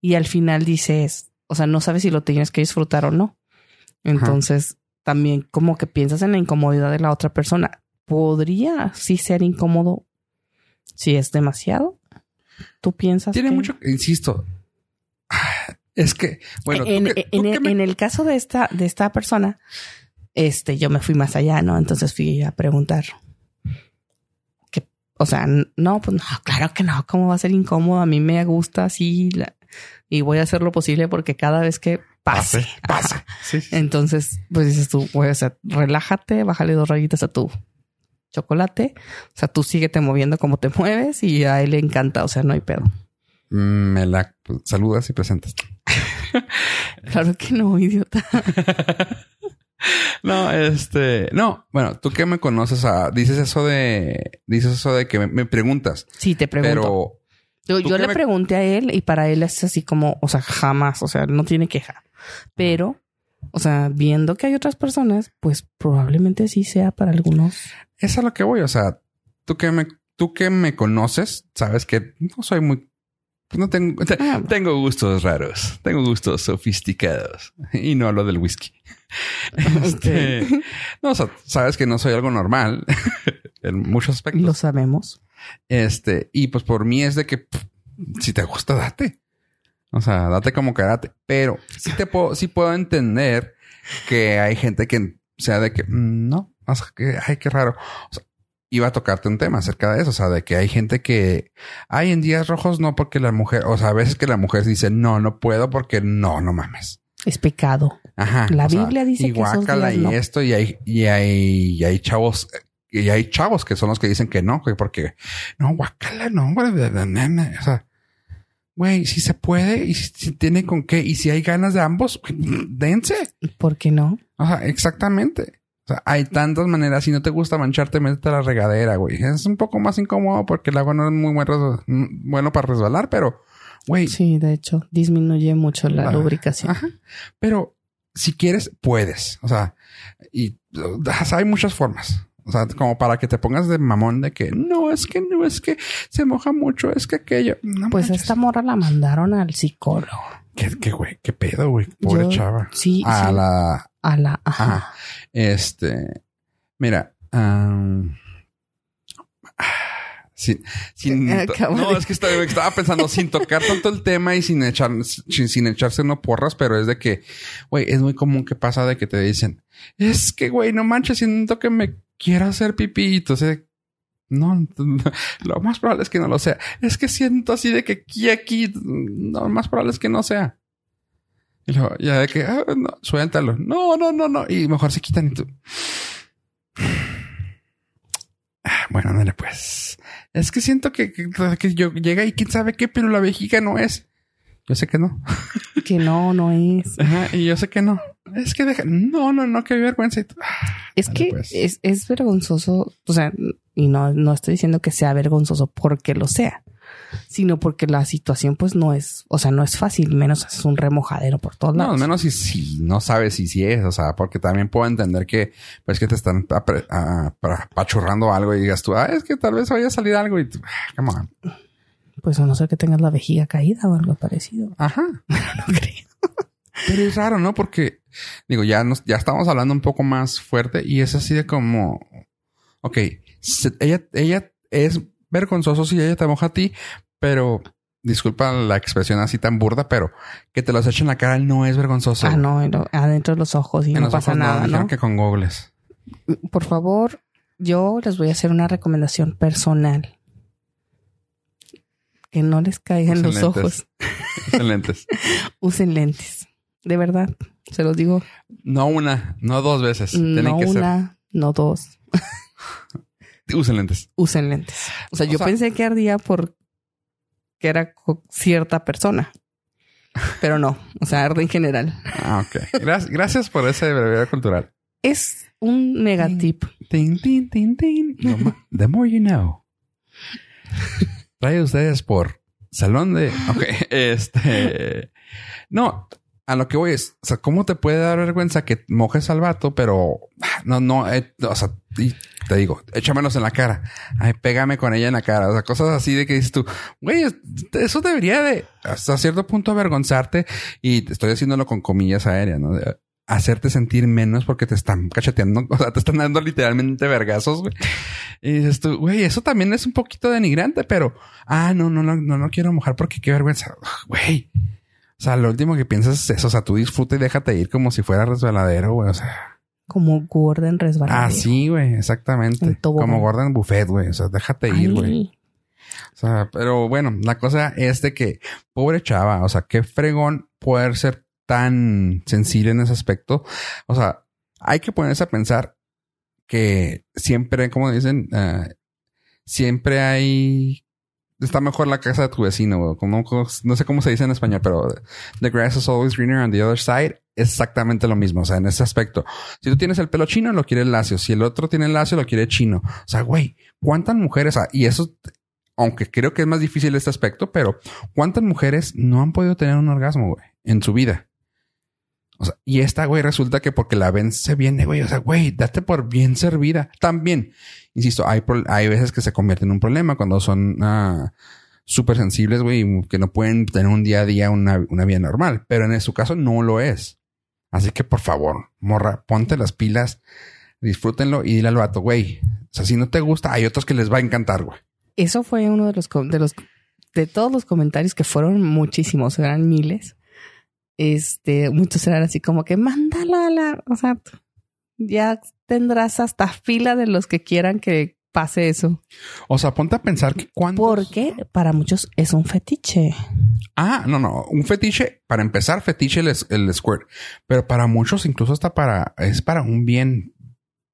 Y al final dices, o sea, no sabes si lo tienes que disfrutar o no. Entonces también como que piensas en la incomodidad de la otra persona. Podría sí ser incómodo si es demasiado. ¿Tú piensas? Tiene mucho, insisto, es que, bueno, en, en, el caso de esta, de esta persona, este, yo me fui más allá, ¿no? Entonces fui a preguntar que, o sea, no, pues no, claro que no, ¿cómo va a ser incómodo? A mí me gusta así y voy a hacer lo posible porque cada vez que pase, pase. Entonces, pues dices tú, voy a sea, relájate, bájale dos rayitas a tu chocolate. O sea, tú síguete moviendo como te mueves y a él le encanta, o sea, no hay pedo. Me la saludas y presentas. claro que no, idiota. no, este, no, bueno, tú que me conoces, ah, dices eso de, dices eso de que me, preguntas. Sí, te pregunto. Pero yo, le pregunté a él y para él es así como, o sea, jamás, o sea, no tiene queja. Pero, o sea, viendo que hay otras personas, pues probablemente sí sea para algunos. Es a lo que voy, o sea, tú que me, tú que me conoces, sabes que no soy muy no tengo, ah, tengo gustos raros, tengo gustos sofisticados y no hablo del whisky. Este, no, sabes que no soy algo normal en muchos aspectos. Lo sabemos. Este, y pues por mí es de que si te gusta, date. O sea, date como karate. Pero sí te puedo, sí puedo entender que hay gente que sea de que mm, no, o sea, que ay, qué raro. O sea, iba a tocarte un tema acerca de eso, o sea, de que hay gente que hay en días rojos no porque la mujer, o sea, a veces que la mujer dice no, no puedo porque no, no mames. Es pecado. Ajá. La Biblia dice que esos días y esto y hay y hay y hay chavos y hay chavos que son los que dicen que no, porque no, guacala, no, güey, o sea, güey, si se puede y si, tiene con qué y si hay ganas de ambos, dense. ¿Por qué no? Ajá, exactamente. O sea, hay tantas maneras. Si no te gusta mancharte, métete a la regadera, güey. Es un poco más incómodo porque el agua no es muy bueno para resbalar, pero, güey. Sí, de hecho, disminuye mucho la, lubricación. Ajá. Pero si quieres, puedes. O sea, y hay muchas formas. O sea, como para que te pongas de mamón de que no, es que no, es que se moja mucho, es que aquello. No Pues manches. esta morra la mandaron al psicólogo. ¿Qué, qué, güey? ¿Qué pedo, güey? Pobre Yo- chava. Sí, A sí. la... A la... Ajá. Ajá. Este... Mira. am, sin, sin Acabo no, de- es que estaba, estaba pensando sin tocar tanto el tema y sin echar, sin, sin echarse uno porras, pero es de que, güey, es muy común que pasa de que te dicen, es que, güey, no manches, siento que me quiero hacer pipí. Entonces, no, lo más probable es que no lo sea. Es que siento así de que aquí, aquí, no, lo más probable es que no sea. Y luego, ya de que, ah, no, suéltalo. No, no, no, no. Y mejor se quitan y tú. Ah, Bueno, ándale pues. Es que siento que, que, que yo llega y quién sabe qué, pero la vejiga no es. Yo sé que no. Que no, no es. Ajá, y yo sé que no. Es que deja. No, no, no, qué vergüenza. Ah, Es Dale, que pues. es, es vergonzoso, o sea, y no, no estoy diciendo que sea vergonzoso porque lo sea, sino porque la situación pues no es, o sea, no es fácil, menos es un remojadero por todos No, lados. al menos si, si no sabes si sí es, o sea, porque también puedo entender que, pues que te están apachurrando algo y digas tú, ah, es que tal vez vaya a salir algo y tú, ah, come on. Pues a no ser que tengas la vejiga caída o algo parecido. Ajá. No creo. Pero es raro, ¿no? Porque, digo, ya nos, ya estamos hablando un poco más fuerte y es así de como, ok, se- ella, ella es vergonzoso si ella te moja a ti, pero disculpa la expresión así tan burda, pero que te los echen en la cara no es vergonzoso. Ah, no, adentro de los ojos y En no los pasa ojos nada, dijeron ¿no? que con gogles. Por favor, yo les voy a hacer una recomendación personal. Que no les caigan Usen los lentes. ojos. Excelentes. Usen lentes. De verdad, se los digo. No una, no dos veces. Tienen no que una, no dos. ser. Usen lentes. Usen lentes. O sea, O yo sea- pensé que ardía por que era cierta persona. Pero no, o sea, en general. Ah, ok. Gracias, gracias por ese brevedad cultural. Es un mega tip. Tin, tin, tin, tin. No ma- The more you know. Trae ustedes por Salón de. Ok, este. No, a lo que voy es, o sea, ¿cómo te puede dar vergüenza que mojes al vato, pero ah, no, no, eh, o sea, y te digo, échamelos en la cara. Ay, pégame con ella en la cara. O sea, cosas así de que dices tú, güey, es- eso debería de hasta cierto punto avergonzarte. Y estoy haciéndolo con comillas aéreas, ¿no? Hacerte sentir menos porque te están cacheteando, o sea, te están dando literalmente vergazos, güey. Y dices tú, güey, eso también es un poquito denigrante, pero, ah, no, no, no, no, no quiero mojar porque qué vergüenza, Ugh, güey. O sea, lo último que piensas es eso, o sea, tú disfruta y déjate ir como si fuera resbaladero, güey, o sea. Como Gordon resbaladero. Así, güey, exactamente. Como Gordon Buffet, güey, o sea, déjate ir, güey. O sea, pero bueno, la cosa es de que, pobre chava, o sea, qué fregón poder ser tan sensible en ese aspecto. O sea, hay que ponerse a pensar que siempre, como dicen, eh, siempre hay... Está mejor la casa de tu vecino, güey. Como, no sé cómo se dice en español, pero the grass is always greener on the other side. Exactamente lo mismo. O sea, en ese aspecto. Si tú tienes el pelo chino, lo quieres lacio. Si el otro tiene el lacio, lo quiere chino. O sea, güey, ¿cuántas mujeres? ah, y eso, aunque creo que es más difícil este aspecto, pero ¿cuántas mujeres no han podido tener un orgasmo, güey, en su vida? O sea, y esta, güey, resulta que porque la ven se viene, güey. O sea, güey, date por bien servida. También, insisto, hay, hay veces que se convierte en un problema cuando son ah, súper sensibles, güey, que no pueden tener un día a día una, una vida normal. Pero en su caso no lo es. Así que, por favor, morra, ponte las pilas, disfrútenlo y dile al vato, güey. O sea, si no te gusta, hay otros que les va a encantar, güey. Eso fue uno de los, de los, de todos los comentarios que fueron muchísimos, eran miles. Este, muchos eran así como que mándalo a la, o sea, ya tendrás hasta fila de los que quieran que pase eso. O sea, ponte a pensar que cuántos... Porque para muchos es un fetiche. Ah, no, no. Un fetiche, para empezar, fetiche el, es- el squirt. Pero para muchos, incluso hasta para, es para un bien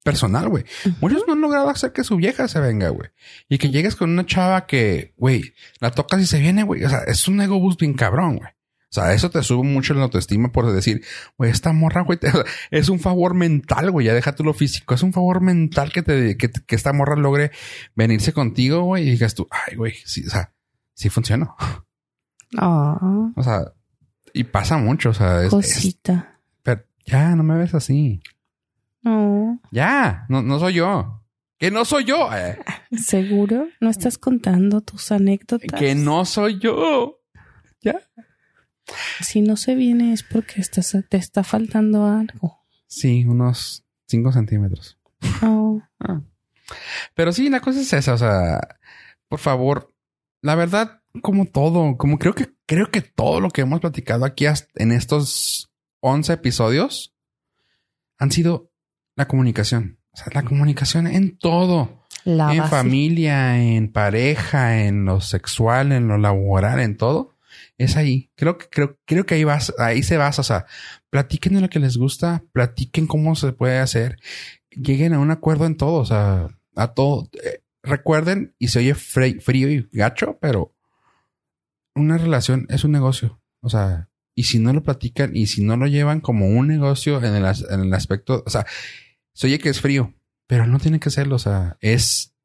personal, güey. Muchos no han logrado hacer que su vieja se venga, güey. Y que llegues con una chava que, güey, la tocas y se viene, güey. O sea, es un ego boost bien cabrón, güey. O sea, eso te sube mucho la autoestima por decir, güey, esta morra, güey, te- es un favor mental, güey. Ya déjate lo físico. Es un favor mental que te, que, que esta morra logre venirse contigo, güey, y digas tú, ay, güey, sí, o sea, sí funcionó. Ah, O sea, y pasa mucho, o sea, es, es- cosita. pero ya no me ves así. No. Ya, no, no soy yo. Que no soy yo. Eh. ¿Seguro? ¿No estás contando tus anécdotas? Que no soy yo. ¿Ya? Si no se viene es porque estás, te está faltando algo. Sí, unos 5 centímetros. Oh. Ah. Pero sí, la cosa es esa. O sea, por favor, la verdad, como todo, como creo que, creo que todo lo que hemos platicado aquí hasta en estos 11 episodios han sido la comunicación. O sea, la comunicación en todo. La en base. familia, en pareja, en lo sexual, en lo laboral, en todo. Es ahí. Creo que, creo, creo que ahí vas, ahí se basa. O sea, platiquen de lo que les gusta, platiquen cómo se puede hacer, lleguen a un acuerdo en todo. O sea, a todo. Eh, recuerden, y se oye frío y gacho, pero una relación es un negocio. O sea, y si no lo platican y si no lo llevan como un negocio en el, en el aspecto, o sea, se oye que es frío, pero no tiene que serlo. O sea, es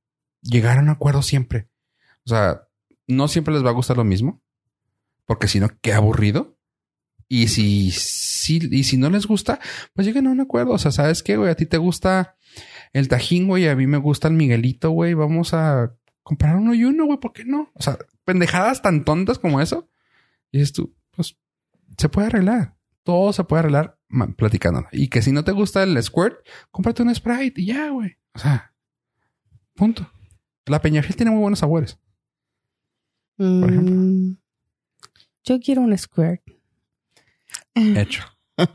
llegar a un acuerdo siempre. O sea, no siempre les va a gustar lo mismo, porque si no, qué aburrido. Y si, si, y si no les gusta, pues lleguen a un acuerdo. O sea, ¿sabes qué, güey? A ti te gusta el tajín, güey. A mí me gusta el Miguelito, güey. Vamos a comprar uno y uno, güey. ¿Por qué no? O sea, pendejadas tan tontas como eso. Y dices tú, pues, se puede arreglar. Todo se puede arreglar platicándolo. Y que si no te gusta el squirt, cómprate un Sprite y ya, güey. O sea, punto. La Peñafiel tiene muy buenos sabores. por ejemplo. Yo quiero un squirt. Hecho.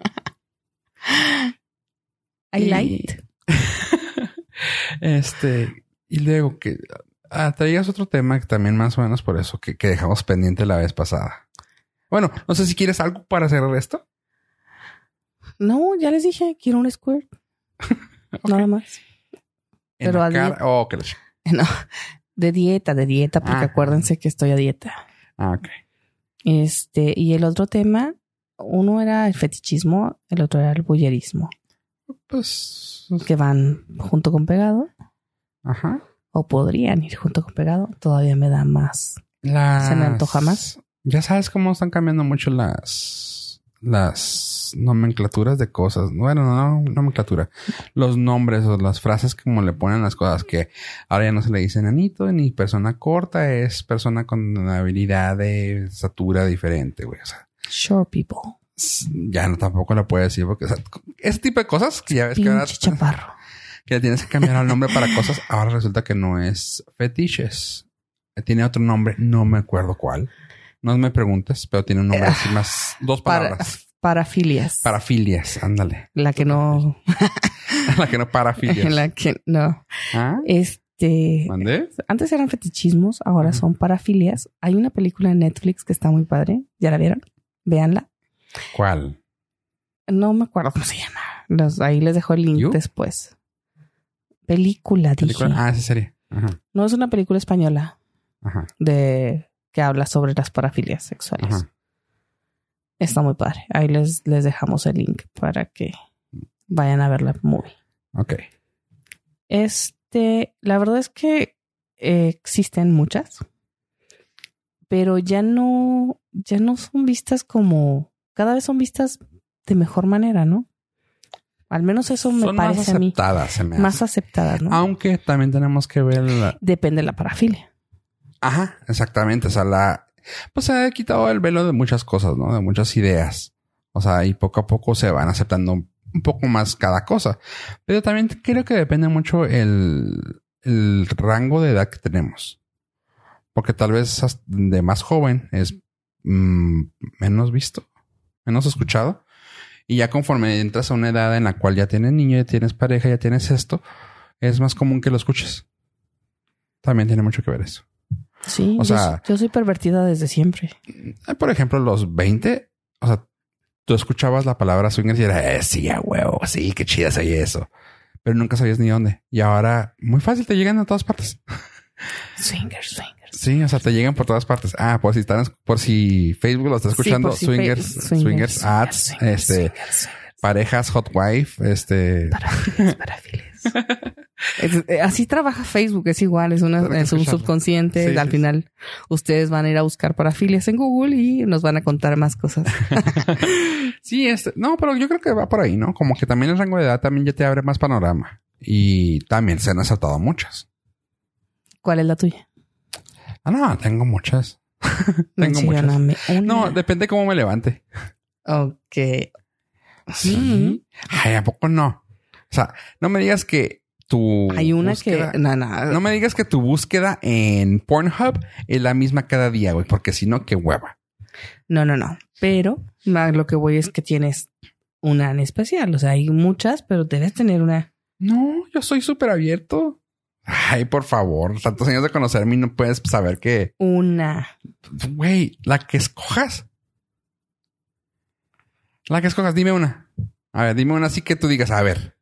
I light. este, y luego que ah, traías otro tema que también más o menos por eso que, que dejamos pendiente la vez pasada. Bueno, no sé si quieres algo para cerrar esto. No, ya les dije, quiero un squirt. Nada más. En Pero a cara- Oh, No, de dieta, de dieta, porque Ah. acuérdense que estoy a dieta. Ah, ok. Este, y el otro tema, uno era el fetichismo, el otro era el bullerismo, Pues, que van junto con pegado, ajá. o podrían ir junto con pegado. Todavía me da más. Las- Se me antoja más. Ya sabes cómo están cambiando mucho las, las nomenclaturas de cosas. Bueno, no nomenclatura. Los nombres o las frases como le ponen las cosas que ahora ya no se le dice nanito ni persona corta, es persona con una habilidad de estatura diferente, güey. O sea, Sure people. ya no tampoco la puedes decir porque o sea, ese tipo de cosas que ya ves que ahora chaparro. que le tienes que cambiar el nombre para cosas, ahora resulta que no es fetiches. Tiene otro nombre, no me acuerdo cuál. No me preguntes, pero tiene un nombre así más, dos Para, palabras. parafilias. Parafilias, ándale. La que no. La que no parafilias. La que no. ¿Ah? Este. ¿Mandé? Antes eran fetichismos, ahora son parafilias. Hay una película en Netflix que está muy padre. ¿Ya la vieron? Véanla. ¿Cuál? No me acuerdo cómo se llama. Los- ahí les dejo el link ¿You? después. Película, dije. ¿Película? Ah, esa serie. Ajá. No es una película española Ajá. de que habla sobre las parafilias sexuales. Ajá. Está muy padre. Ahí les, les dejamos el link para que vayan a ver la movie. Ok. Este, la verdad es que eh, existen muchas, pero ya no, ya no son vistas como, cada vez son vistas de mejor manera, ¿no? Al menos eso me Son más parece a mí aceptadas, se me más hace. aceptadas, ¿no? Aunque también tenemos que ver la... Depende de la parafilia. Ajá, exactamente. O sea, la... Pues se ha quitado el velo de muchas cosas, ¿no? De muchas ideas. O sea, y poco a poco se van aceptando un poco más cada cosa. Pero también creo que depende mucho el, rango de edad que tenemos. Porque tal vez de más joven es mm, menos visto, menos escuchado. Y ya conforme entras a una edad en la cual ya tienes niño, ya tienes pareja, ya tienes esto, es más común que lo escuches. También tiene mucho que ver eso. Sí, O yo, sea- yo soy pervertida desde siempre. Eh, Por ejemplo, los 20, o sea, tú escuchabas la palabra swingers y era, eh, sí, a huevo, sí, qué chida soy eso. Pero nunca sabías ni dónde. Y ahora, muy fácil, te llegan a todas partes. Swingers, swingers. Sí, o sea, te llegan por todas partes. Ah, por si están, por si Facebook lo está escuchando, Sí, por si swingers, swingers, ads, swingers, este, swingers. Parejas, hot wife, este, Parafiles, parafiles. Es- eh, así trabaja Facebook, es igual, es, una, es un subconsciente. Sí, Al sí, final, ustedes van a ir a buscar parafilias en Google y nos van a contar más cosas. sí, este, no, pero yo creo que va por ahí, ¿no? Como que también el rango de edad también ya te abre más panorama. Y también se han asaltado muchas. ¿Cuál es la tuya? Ah, no, tengo muchas. tengo muchas. Una. No, depende cómo me levante. Ok. Sí. Ay, ¿a poco no? O sea, no me digas que tu Hay una búsqueda- que. No, no. No me digas que tu búsqueda en Pornhub es la misma cada día, güey, porque si no, qué hueva. No, no, no. Pero lo que voy es que tienes una en especial. O sea, hay muchas, pero debes tener una. No, yo soy súper abierto. Ay, por favor, tantos años de conocerme y no puedes saber que, Una. güey, la que escojas. La que escojas, dime una. A ver, dime una así que tú digas, a ver,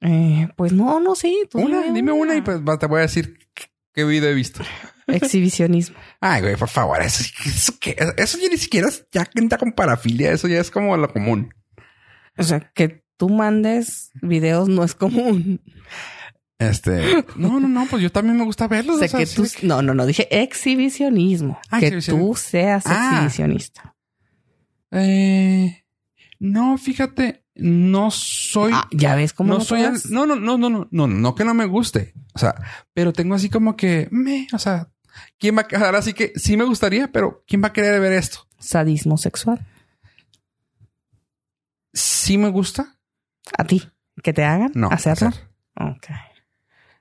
Eh, pues no, no sé. tú una, dime una y pues te voy a decir qué, video he visto. Exhibicionismo. Ay, güey, por favor, eso, eso, ya ni siquiera es- ya cuenta con parafilia, eso ya es como lo común. O sea, que tú mandes videos no es común. Este, no, no, no, pues yo también me gusta verlos. O sea, o sea, que tú... que- No, no, no. Dije exhibicionismo. Ah, que exhibicionismo. tú seas Ah. exhibicionista. Eh, no, fíjate, no soy. Ah, ya ves cómo no soy. al- todas? no, no, no, no, no, no, no que no me guste. O sea, pero tengo así como que me, o sea, quién va a ahora sí que sí me gustaría, pero quién va a querer ver esto? Sadismo sexual. Sí me gusta. A ti. Que te hagan No. hacerlo. hacer. Ok.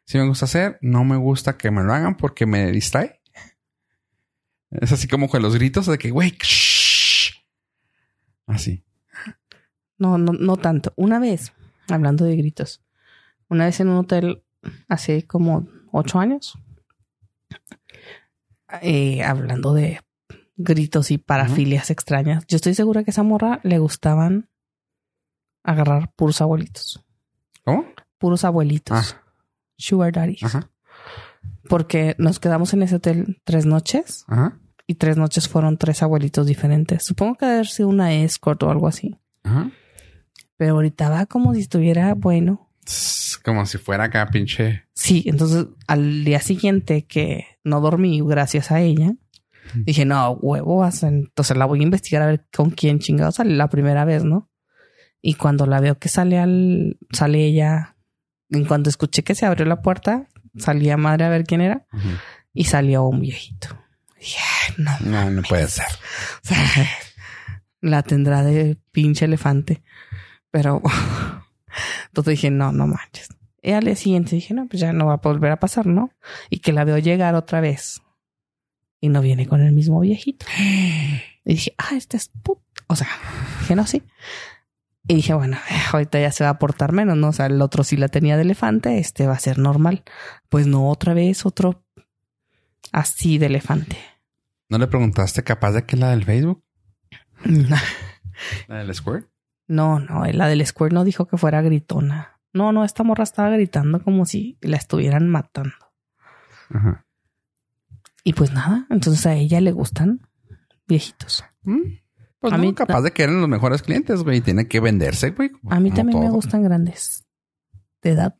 Sí me gusta hacer. No me gusta que me lo hagan porque me distrae. Es así como con los gritos de que, güey, shh. Así. No, no, no tanto. Una vez, hablando de gritos, una vez en un hotel hace como ocho años, eh, hablando de gritos y parafilias extrañas, yo estoy segura que a esa morra le gustaban agarrar puros abuelitos. ¿Cómo? Puros abuelitos. Ah. Sugar daddies. Ajá. Porque nos quedamos en ese hotel tres noches Ajá. Y tres noches fueron tres abuelitos diferentes. Supongo que haber sido una escort o algo así. Ajá. Pero ahorita va como si estuviera bueno. Como si fuera acá pinche. Sí, entonces al día siguiente que no dormí gracias a ella, dije, no, huevo, a- entonces la voy a investigar a ver con quién chingado sale la primera vez, ¿no? Y cuando la veo que sale al, sale ella, en cuanto escuché que se abrió la puerta, salía madre a ver quién era y salió un viejito. Dije, "Ay, no, No, no puede ser. o sea, la tendrá de pinche elefante. Pero entonces dije, no, no manches. Y al día siguiente dije, no, pues ya no va a volver a pasar, ¿no? Y que la veo llegar otra vez. Y no viene con el mismo viejito. Y dije, ah, este es put. O sea, dije, no, sí. Y dije, bueno, ahorita ya se va a portar menos, ¿no? O sea, el otro sí la tenía de elefante, este va a ser normal. Pues no, otra vez otro así de elefante. ¿No le preguntaste capaz de que la del Facebook? ¿La del Squirt? No, no, la del Square no dijo que fuera gritona. No, no, esta morra estaba gritando como si la estuvieran matando. Ajá. Y pues nada, entonces a ella le gustan viejitos. Mm, Pues A no, mí- capaz de que eran los mejores clientes, güey. Tiene que venderse, güey. A mí también me gustan grandes de edad.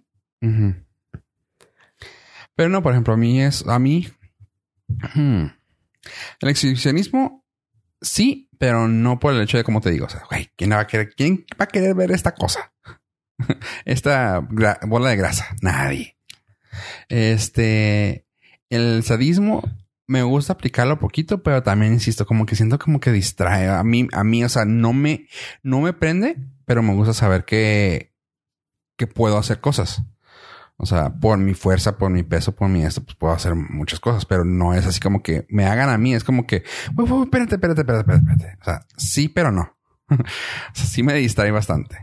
Pero no, por ejemplo, a mí es, a mí, hmm, el exhibicionismo sí, pero no por el hecho de como te digo, o sea, güey, ¿quién va a querer, quién va a querer ver esta cosa? esta bola de grasa, nadie. Este, el sadismo me gusta aplicarlo poquito, pero también insisto, como que siento como que distrae a mí, a mí, o sea, no me, no me prende, pero me gusta saber que, que puedo hacer cosas. O sea, por mi fuerza, por mi peso, por mi esto, pues puedo hacer muchas cosas, pero no es así como que me hagan a mí. Es como que, "Güey, güey, espérate, espérate, espérate, espérate. O sea, sí, pero no. o sí me distrae bastante.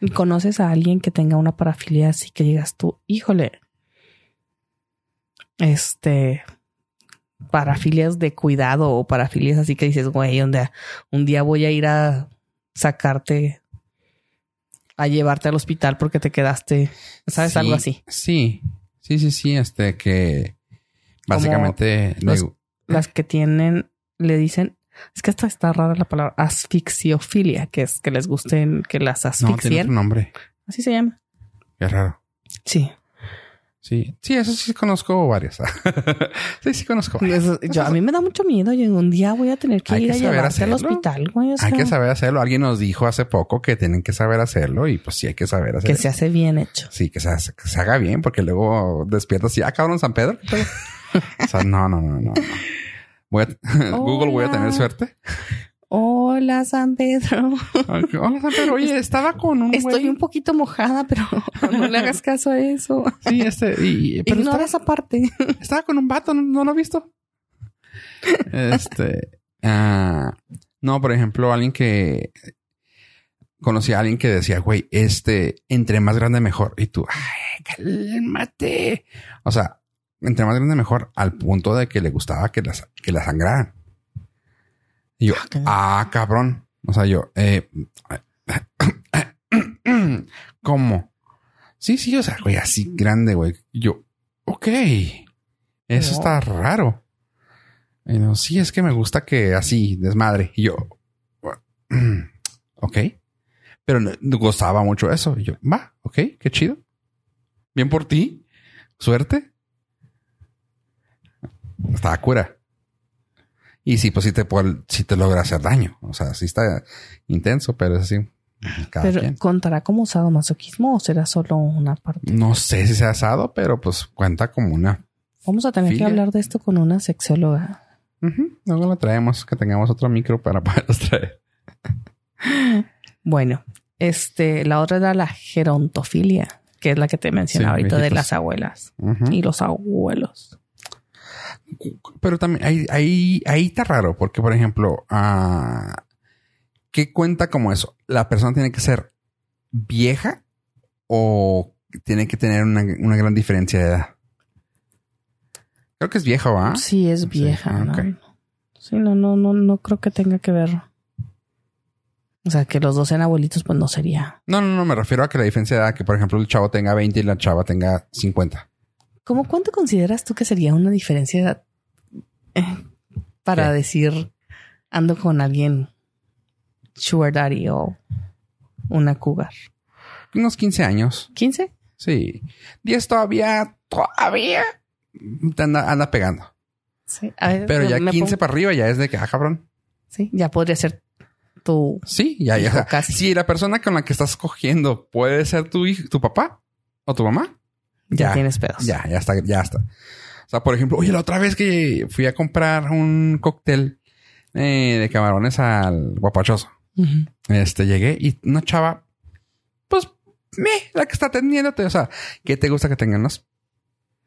¿Y ¿Conoces a alguien que tenga una parafilia así que digas tú, híjole, este, parafilias de cuidado o parafilias así que dices, güey, un día, un día voy a ir a sacarte, a llevarte al hospital porque te quedaste, ¿sabes? Sí, Algo así. Sí, sí, sí, sí. Este que básicamente los- le- Las que tienen, le dicen, es que esta está rara la palabra asfixiofilia, que es que les gusten que las no tiene asfixien. otro nombre. Así se llama. Qué raro. Sí. Sí, sí, eso sí conozco varias. sí, sí conozco varias. Eso- yo, a mí me da mucho miedo. Yo un día voy a tener que Hay ir que a saber llevarte al hospital, güey. o Hay que saber hacerlo. Alguien nos dijo hace poco que tienen que saber hacerlo y pues sí hay que saber hacerlo. que se hace bien hecho. Sí, que se, hace- que se haga bien porque luego despiertas y, ah, cabrón, San Pedro. ¿qué pedo?" o sea, no, no, no, no. no. Voy a, Google, voy a tener suerte. Hola, San Pedro. Hola, San Pedro. Oye, estaba con un Estoy güey. un poquito mojada, pero no le hagas caso a eso. Sí, este, y, pero Ignora estaba, esa parte. estaba con un vato, ¿no, no lo he visto? Este, ah, no, por ejemplo, alguien que conocí a alguien que decía, güey, este, entre más grande mejor. Y tú, ay, cálmate. O sea, entre más grande mejor al punto de que le gustaba que las, que la sangraran. Y yo, Ah, ah, cabrón. O sea, yo, eh, ¿cómo? Sí, sí, o sea, güey, así grande, güey. Y Yo, ok, eso No. está raro. Y no, sí, es que me gusta que así, desmadre. Y yo, ok. Pero gustaba mucho eso. Y yo, va, ok, qué chido. Bien por ti. Suerte. Estaba cura. Y sí, pues sí te, puede, sí te logra hacer daño. O sea, sí está intenso, pero es así. Cada Pero quien. ¿contará como sadomasoquismo o será solo una parte? No sé si sea asado, pero pues cuenta como una. Vamos a tener Filia. que hablar de esto con una sexóloga. Luego la traemos, que tengamos otro micro para poderlos traer. Bueno, este, la otra era la gerontofilia, que es la que te mencioné Sí, ahorita de las abuelas y los abuelos. Pero también ahí, ahí, ahí está raro, porque por ejemplo, ah, ¿qué cuenta como eso? ¿La persona tiene que ser vieja o tiene que tener una, una gran diferencia de edad? Creo que es vieja, ¿va? Sí, es Sí, vieja, ah, ¿no? Sí, no, no, no, no creo que tenga que ver. O sea, que los dos sean abuelitos, pues no sería. No, no, no, me refiero a que la diferencia de edad, que por ejemplo el chavo tenga 20 y la chava tenga 50. ¿Cómo cuánto consideras tú que sería una diferencia eh, para ¿Qué? decir ando con alguien sugar daddy o una cougar? Unos 15 años. ¿15? Sí. 10 todavía, todavía te anda, anda pegando. Sí. A Pero ya me 15 pongo- para arriba ya es de que, ah, cabrón. Sí, ya podría ser tu Sí, ya, ya. Casi. Si la persona con la que estás cogiendo puede ser tu hijo, tu papá o tu mamá, ya, Ya, tienes pedos. ya, ya está, ya está. O sea, por ejemplo, oye, la otra vez que fui a comprar un cóctel eh, de camarones al guapachoso, este llegué y una chava, pues, me, la que está atendiéndote, o sea, ¿qué te gusta que tengan unos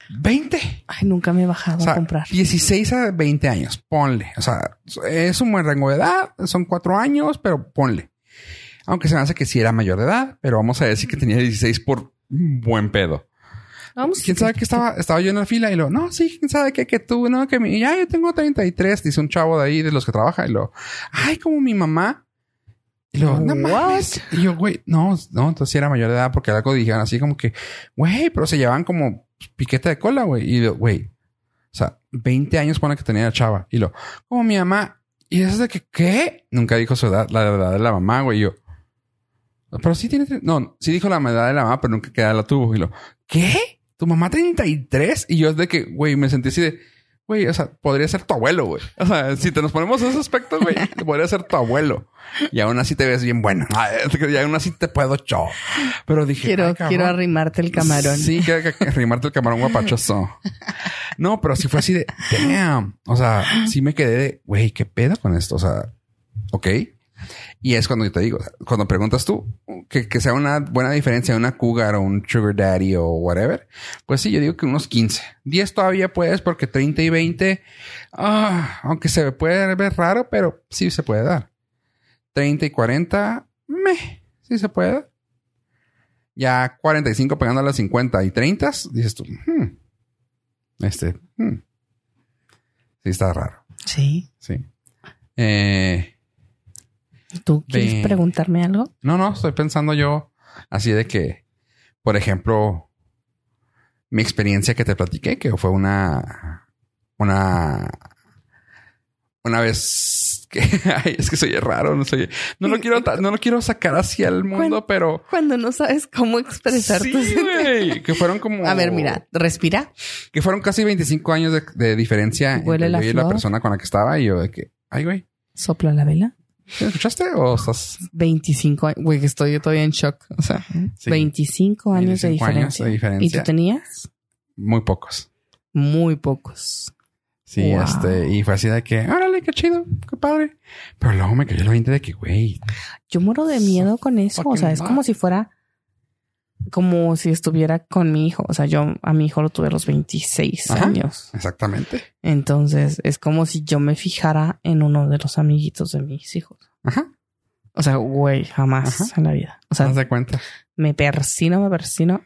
20? Ay, nunca me he bajado O sea, a comprar. 16 a 20 años, ponle. O sea, es un buen rango de edad, son cuatro años, pero ponle. Aunque se me hace que sí era mayor de edad, pero vamos a decir que tenía 16 por buen pedo. Vamos. ¿Quién sabe que estaba, estaba yo en la fila y lo, no, sí, quién sabe que, que tú, no, que mi, ya yo tengo 33, dice un chavo de ahí de los que trabaja y lo, ay, como mi mamá. Y lo, no mames. Y yo, güey, no, no, entonces sí era mayor de edad porque algo dijeron así como que, güey, pero se llevaban como piquete de cola, güey. Y yo, güey, o sea, 20 años pone que tenía la chava. Y lo, como mi mamá. Y eso es de que, ¿qué? Nunca dijo su edad, la edad de la mamá, güey. Y yo, pero sí tiene, no, sí dijo la edad de la mamá, pero nunca que edad la tuvo. Y lo, ¿qué? ¿Tu mamá 33? Y yo es de que, güey, me sentí así de, güey, o sea, podría ser tu abuelo, güey. O sea, si te nos ponemos en ese aspecto, güey, podría ser tu abuelo. Y aún así te ves bien buena. Ay, Y aún así te puedo yo. Pero dije, Quiero, quiero arrimarte el camarón. Sí, quiero arrimarte el camarón guapachoso. No, pero sí fue así de, damn. O sea, sí me quedé de, güey, ¿qué pedo con esto? O sea, ok. Y es cuando yo te digo, cuando preguntas tú que, que sea una buena diferencia de una cougar o un sugar daddy o whatever, pues sí, yo digo que unos 15. 10 todavía puedes porque 30 y 20, ah, aunque se puede ver raro, pero sí se puede dar. 30 y 40, meh, sí se puede dar. Ya 45 pegando a las 50 y 30, dices tú, hmm, este, hmm. sí está raro, Sí. sí. Eh, ¿Tú quieres preguntarme algo? No, no, estoy pensando yo así de que, por ejemplo, mi experiencia que te platiqué, que fue una, una, una vez que ay, es que soy raro, no soy, no lo quiero, no lo quiero sacar hacia el mundo, pero Cuando no sabes cómo expresarte. sí, güey, que fueron como A ver, mira, respira. que fueron casi 25 años de, de diferencia Huele entre la yo y la persona con la que estaba y yo de que, ay, güey, Sopla la vela. ¿Sí ¿me escuchaste o estás 25 años. Güey, estoy todavía en shock. O sea, Sí. 25 años, de, 25 años diferencia. de diferencia. ¿Y tú tenías? muy pocos? Muy pocos. Sí, Wow. este, y fue así de que, órale, qué chido, qué padre. Pero luego me cayó el 20 de que, güey, Yo muero de miedo con eso. O sea, es como si fuera como si estuviera con mi hijo. O sea, yo a mi hijo lo tuve a los 26 Ajá. años. exactamente. Entonces es como si yo me fijara en uno de los amiguitos de mis hijos. Ajá. O sea, güey, jamás Ajá. en la vida. O sea, de cuenta. me persino, me persino.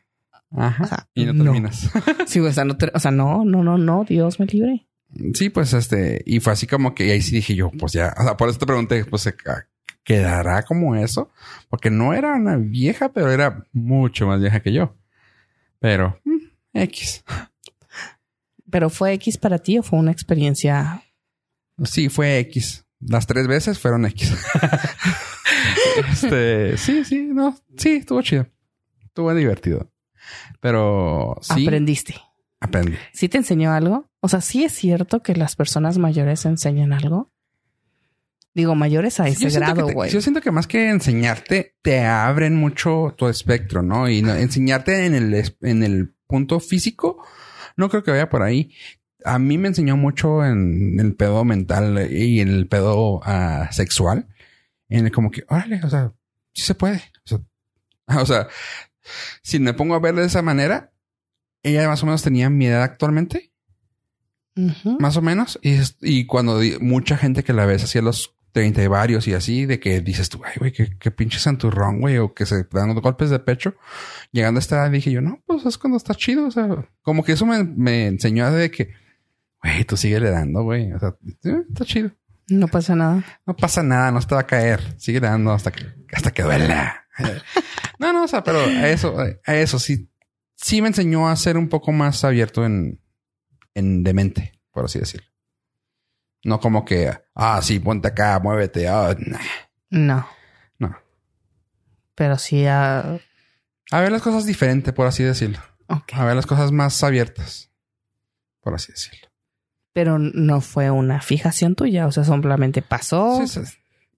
Ajá. O sea, y no no. terminas. Sí, o sea, no, o sea, no, no, no, no, Dios me libre. Sí, pues este, y fue así como que y ahí sí dije yo, pues ya, o sea, por eso te pregunté, pues quedará como eso, porque no era una vieja, pero era mucho más vieja que yo. Pero mm, X. Pero fue X para ti o fue una experiencia. Sí, fue X. Las tres veces fueron X. este, sí, sí, no, sí, estuvo chido. Estuvo divertido. Pero sí, Aprendiste. aprendí. ¿Sí te enseñó algo? O sea, sí es cierto que las personas mayores enseñan algo. Digo, mayores a ese grado, güey. Yo siento que más que enseñarte, te abren mucho tu espectro, ¿no? Y no- enseñarte en el, en el punto físico, no creo que vaya por ahí. A mí me enseñó mucho en el pedo mental y en el pedo ah, sexual. En el como que, órale, o sea, sí se puede. O sea, o sea, si me pongo a ver de esa manera, ella más o menos tenía mi edad actualmente más o menos. Y, y cuando mucha gente que la ves así a los 30 y varios y así, de que dices tú, ay, güey, qué, qué pinche santurrón, güey, o que se dan golpes de pecho. Llegando a esta edad dije yo, no, pues es cuando está chido. O sea, como que eso me, me enseñó de que, güey, tú sigue le dando, güey. O sea, está chido. No pasa nada. No pasa nada, no te va a caer. Sigue dando hasta que, hasta que duela. no, no, o sea, pero a eso, a eso sí, sí me enseñó a ser un poco más abierto en, en de mente, por así decirlo. No como que, ah, sí, ponte acá, muévete. Ah, nah. No. No. Pero sí, ah, A ver las cosas diferente, por así decirlo. ok. A ver las cosas más abiertas, por así decirlo. Pero no fue una fijación tuya. O sea, simplemente pasó, Sí,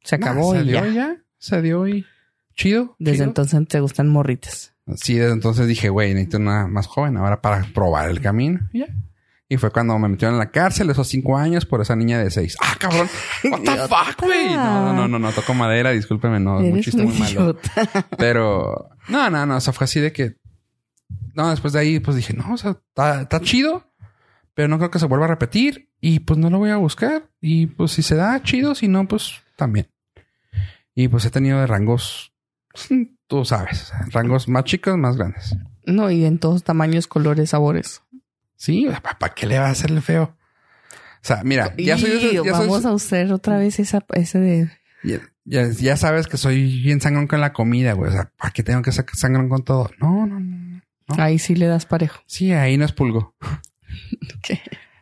se Nah, acabó se y dio ya. Se dio y chido. Desde chido. entonces te gustan morritas. Sí, desde entonces dije, güey, necesito una más joven ahora para probar el camino. Y ya. Y fue cuando me metieron en la cárcel esos cinco años por esa niña de seis. Ah, cabrón. What the fuck, güey. No, no, no, no, no, toco madera, discúlpeme, no, es un chiste muy malo. Pero no, no, no, o sea, fue así de que. No, después de ahí, pues dije, no, o sea, está, chido, pero no creo que se vuelva a repetir. Y pues no lo voy a buscar. Y pues si se da, chido, si no, pues también. Y pues he tenido de rangos, tú sabes, rangos más chicos, más grandes. No, y en todos tamaños, colores, sabores. Sí, ¿para qué le va a hacerle feo? O sea, mira, ya soy, Y ya, soy- vamos a usar otra vez esa, ese de ya, ya- ya sabes que soy bien sangrón con la comida, güey. O sea, ¿para qué tengo que ser sangrón con todo? No, no, no. ¿No? ahí sí le das parejo. Sí, ahí no es pulgo. ¿Qué?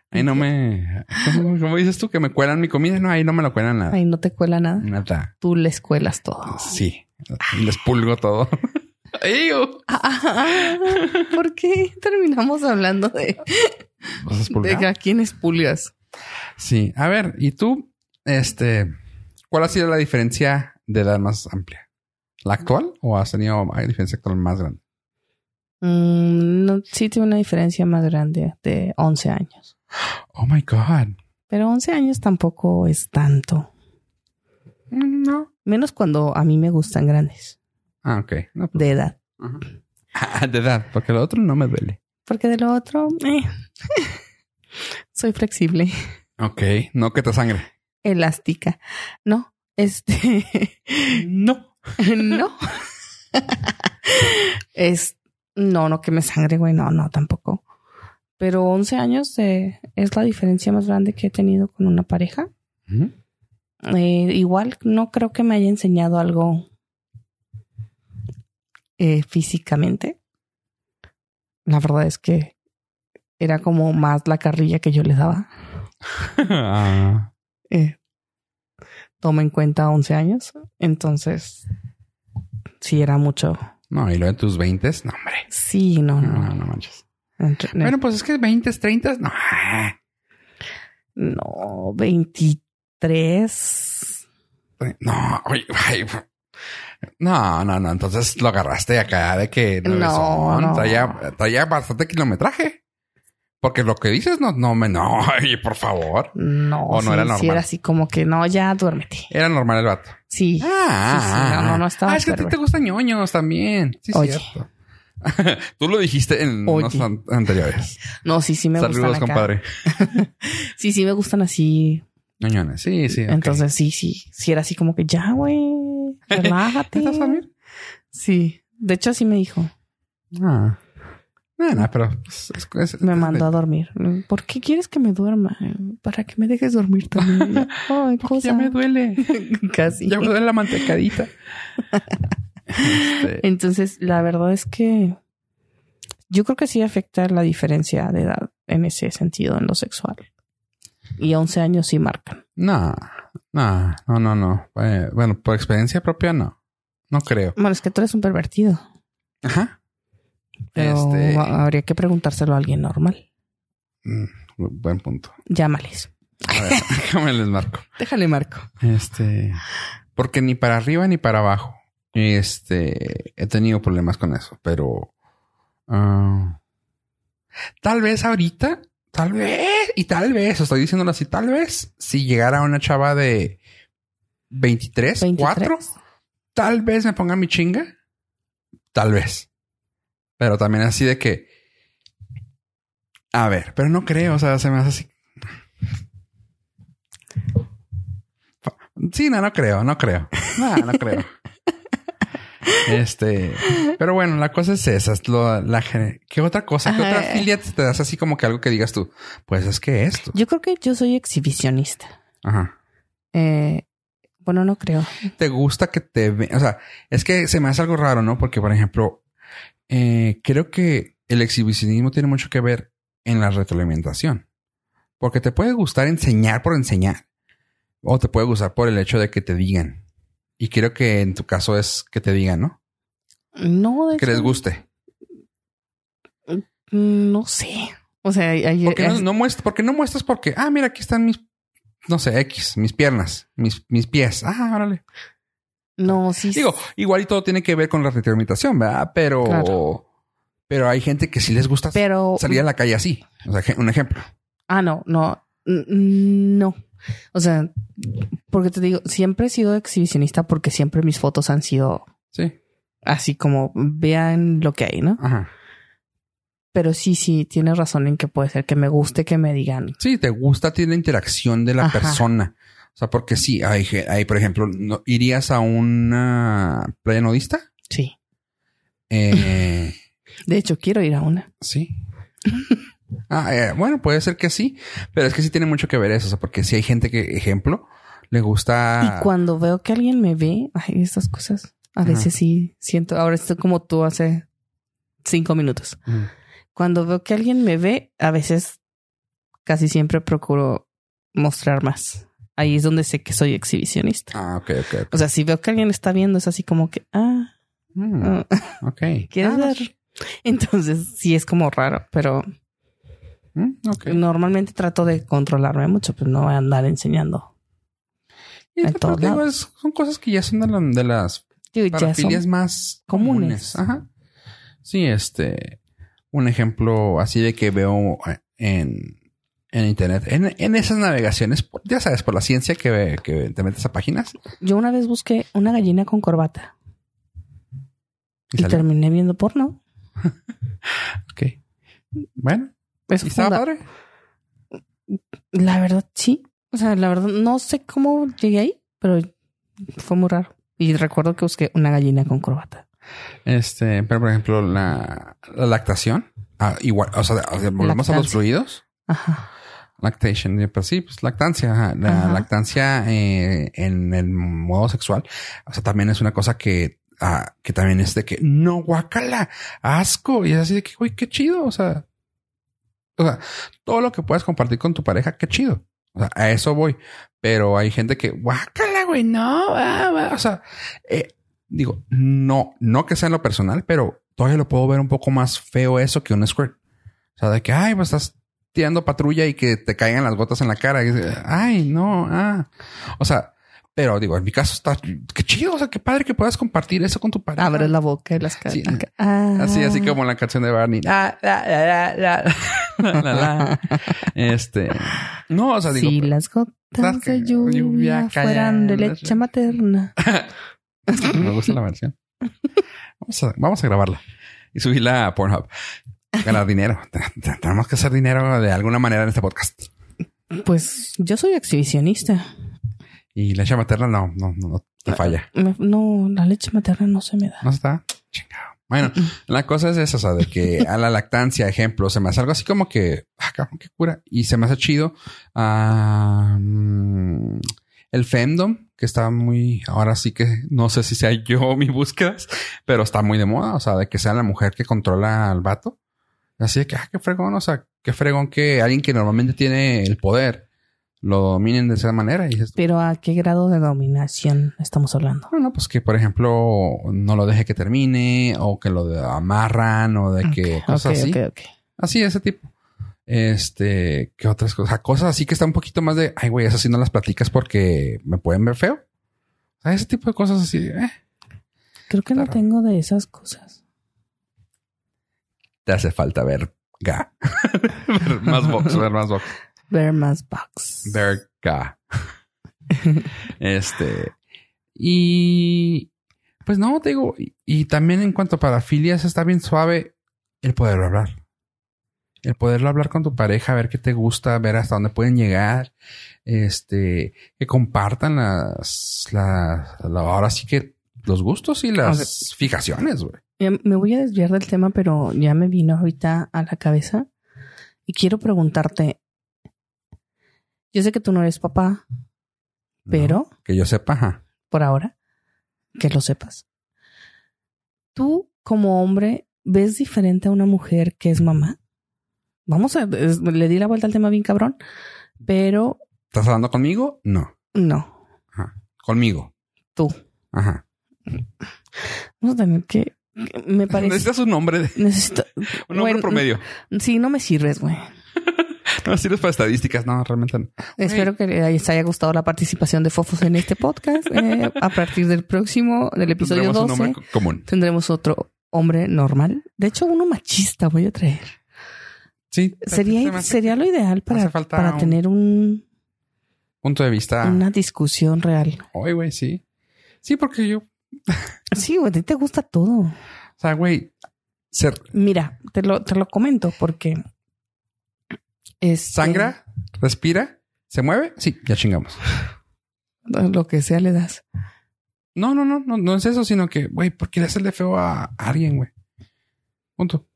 Ahí no me... ¿Cómo, cómo dices tú? Que me cuelan mi comida. No, ahí no me lo cuelan nada. Ahí no te cuela nada. Nada. Tú le escuelas todo. Sí. Les pulgo todo. ¡Ew! ¿Por qué terminamos hablando de, ¿Vas a de a quiénes pulgas? Sí. A ver, ¿y tú? Este... ¿Cuál ha sido la diferencia de edad más amplia? ¿La actual? ¿O has tenido hay diferencia actual más grande? Mm, no, sí tiene una diferencia más grande de 11 años. Oh my God. Pero 11 años tampoco es tanto. Mm, No. Menos cuando a mí me gustan grandes Ah, ok. No, pues- de edad. Ajá. Ah, de edad, porque lo otro no me duele. Porque de lo otro, eh, soy flexible, Ok. No que te sangre. elástica. No, este, No. no. es, no, no que me sangre, güey, no, no, tampoco. Pero 11 años de, es la diferencia más grande que he tenido con una pareja. Eh, igual no creo que me haya enseñado algo eh, físicamente. La verdad es que era como más la carrilla que yo le daba. Ah, eh, toma en cuenta 11 años. Entonces, sí era mucho. No, y lo de tus 20, no, hombre. Sí, no, No, no. no, no manches. Entre- Bueno, pues es que 20, 30, no. no, 23. No, oye, ay, no, no, no. Entonces lo agarraste acá de que No, no. Traía, traía bastante kilometraje. Porque lo que dices no, no me, no, oye, por favor. No, ¿O no sí, era sí normal? era así como que no, ya duérmete. Era normal el vato. Sí. Ah, Sí, sí, no, no, no estaba Ah, es que a ti te gustan ñoños también. Sí, Oye. cierto. Tú lo dijiste en an- anteriores. No, sí, sí me Saludos, gustan acá. compadre. Sí, sí me gustan así. Ñoñones. Sí, sí. Entonces, sí, sí. Sí era así como que ya, güey. Relájate. ¿Estás a dormir? Sí. De hecho, así me dijo. Ah. No, no, pero es- es- Me mandó a dormir. ¿Por qué quieres que me duerma? Para que me dejes dormir también. Ay, cosa. ya me duele. Casi. Ya me duele la mantecadita. Este, Entonces, la verdad es que yo creo que sí afecta la diferencia de edad en ese sentido, en lo sexual. Y 11 años sí marcan. no, no, no, no, no. Eh, bueno, por experiencia propia, no. No creo. Bueno, es que tú eres un pervertido. Ajá. Pero Este- ha- habría que preguntárselo a alguien normal. Mm, buen punto. Llámales. A ver, déjame les marco. Déjale, Marco. Este, porque ni para arriba ni para abajo. Este, he tenido problemas con eso, pero ah, tal vez ahorita, tal vez, y tal vez, estoy diciéndolo así, tal vez, si llegara una chava de 23, 4, 23. tal vez me ponga mi chinga, tal vez. Pero también así de que, a ver, pero no creo, o sea, se me hace así. Sí, no, no creo, no creo. No, no creo. Este, pero bueno, la cosa es esa, es lo, la ¿Qué otra cosa? ¿Qué otra affiliate te das así como que algo que digas tú? Pues es que esto. Yo creo que yo soy exhibicionista. Ajá. Eh, bueno, no creo. te gusta que te ve, o sea, es que se me hace algo raro, ¿no? Porque, por ejemplo, eh, creo que el exhibicionismo tiene mucho que ver en la retroalimentación. Porque te puede gustar enseñar por enseñar. O te puede gustar por el hecho de que te digan. Y creo que en tu caso es que te digan, ¿no? No, de Que les guste. No sé. O sea, hay- Porque no, no muestras, porque no muestras porque, ah, mira, aquí están mis, no sé, X, mis piernas, mis, mis pies. Ah, órale. no, sí. Digo, igual y todo tiene que ver con la retroalimentación, ¿verdad? Pero, Claro. pero hay gente que sí les gusta pero salir a la calle así. O sea, un ejemplo. Ah, no, no, no. O sea, porque te digo, siempre he sido exhibicionista porque siempre mis fotos han sido Sí. así como vean lo que hay, ¿no? Ajá. Pero sí, sí, tienes razón en que puede ser que me guste que me digan. Sí, te gusta, tiene interacción de la Ajá. persona. O sea, porque sí, hay, hay por ejemplo, ¿no- ¿irías a una playa nudista? Sí. Eh, De hecho, quiero ir a una. sí. Ah, eh, bueno, puede ser que sí, pero es que sí tiene mucho que ver eso. O sea, porque si hay gente que, ejemplo, le gusta. Y cuando veo que alguien me ve, ay, estas cosas, a Ajá. veces sí siento, ahora estoy como tú hace cinco minutos. Mm. Cuando veo que alguien me ve, a veces casi siempre procuro mostrar más. Ahí es donde sé que soy exhibicionista. Ah, ok, ok. ok. O sea, si veo que alguien está viendo, es así como que, ah, Mm, ah, ok. ¿quieres Ah, ver? Entonces sí es como raro, pero mm, normalmente trato de controlarme mucho, pues no voy a andar enseñando. Y en todos digo, lados. es- son cosas que ya son de, la- de las parafilias más comunes. comunes. Ajá. Sí, este, un ejemplo así de que veo en, en internet, en, en esas navegaciones, ya sabes, por la ciencia que, que te metes a páginas Yo una vez busqué una gallina con corbata y y terminé viendo porno. Ok. Bueno, Eso ¿y estaba padre? La verdad, sí. O sea, la verdad, no sé cómo llegué ahí, pero fue muy raro. Y recuerdo que busqué una gallina con corbata. Este, pero por ejemplo, la, la lactación, ah, igual, o sea, volvemos a los fluidos. Ajá. Lactation, eh, pues sí, pues lactancia. ajá. La Ajá. lactancia eh, en el modo sexual, o sea, también es una cosa que, ah, que también es de que no guacala, asco. Y es así de que, güey, qué chido. O sea, o sea, todo lo que puedes compartir con tu pareja, qué chido. O sea, a eso voy. Pero hay gente que, guácala, güey, no, o sea, eh, digo, no, no que sea en lo personal, pero todavía lo puedo ver un poco más feo eso que un squirt. O sea, de que, ay, pues estás tirando patrulla y que te caigan las gotas en la cara. Ay, no, ah. O sea, pero digo, en mi caso está qué chido, o sea, qué padre que puedas compartir eso con tu pareja. Abres la boca y las caras. Así, así como la canción de Barney. este, no, o sea, digo. Si las gotas de lluvia, fueran de leche materna. Me gusta la versión. Vamos a, vamos a grabarla y subirla a Pornhub. Ganar dinero. Tenemos que hacer dinero de alguna manera en este podcast. Pues yo soy exhibicionista. Y la leche materna no, no, no, te falla. no, la leche materna no se me da. No está chingado. Bueno, la cosa es esa, o sea, de que a la lactancia, ejemplo, se me hace algo así como que, ah, cabrón, qué cura. Y se me hace chido. Ah, el femdom, que está muy, ahora sí que no sé si sea yo mi búsqueda, pero está muy de moda, o sea, de que sea la mujer que controla al vato. Así de que, ah, qué fregón, o sea, qué fregón que alguien que normalmente tiene el poder lo dominen de esa manera. Y Pero ¿a qué grado de dominación estamos hablando? Bueno, pues que por ejemplo no lo deje que termine o que lo amarran o de que cosas así. Así, ese tipo. Este, ¿qué otras cosas? Cosas así que está un poquito más de, ay, güey, esas sí no las platicas porque me pueden ver feo. O sea, ese tipo de cosas así. Eh. Creo que no tengo de esas cosas. Te hace falta ver ga. ver más box, ver más box. Ver más box. Verga. este. Y pues no, te digo, y, también en cuanto a parafilias está bien suave el poder hablar. El poderlo hablar con tu pareja, ver qué te gusta, ver hasta dónde pueden llegar, este, que compartan las, la, ahora sí que los gustos y las fijaciones, güey. Me voy a desviar del tema, pero ya me vino ahorita a la cabeza y quiero preguntarte, yo sé que tú no eres papá, pero... que yo sepa, Por ahora, que lo sepas. Tú, como hombre, ¿ves diferente a una mujer que es mamá? Vamos a... le di la vuelta al tema bien cabrón, pero... ¿Estás hablando conmigo? No. No. Ajá. Conmigo. Tú. Ajá. Vamos a tener que... Me parece... Necesitas un nombre. Necesito... un nombre promedio. Sí, no me sirves, güey. no sirves para estadísticas, no, realmente no. Espero que les haya gustado la participación de Fofos en este podcast. Eh, a partir del próximo, del episodio tendremos 12, un común. tendremos otro hombre normal. De hecho, uno machista voy a traer. Sí. Sería, sería lo ideal para, para tener un punto de vista. Una discusión real. Oye, güey, sí. Sí, porque yo. sí, güey, a ti te gusta todo. O sea, güey, ser. Mira, te lo, te lo comento porque este, ¿Sangra? ¿Respira? ¿Se mueve? Sí, ya chingamos. Lo que sea le das. No, no, no, no, no es eso, sino que, güey, ¿por qué le hacerle feo a alguien, güey? Punto.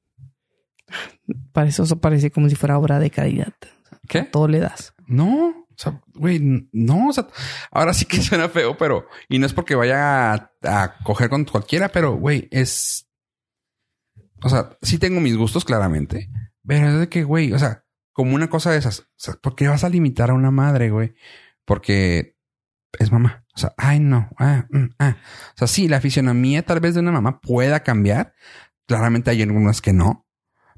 Para eso, eso parece como si fuera obra de caridad. ¿Qué? Todo le das. No, o sea, güey, no, o sea, ahora sí que suena feo, pero, y no es porque vaya a, a coger con cualquiera, pero, güey, es, o sea, sí tengo mis gustos claramente, pero es de que, güey, o sea, como una cosa de esas. O ¿por qué vas a limitar a una madre, güey? Porque es mamá. O sea, ay, no. Ah, mm, ah. O sea, sí, la fisionomía tal vez de una mamá pueda cambiar. Claramente hay algunas que no.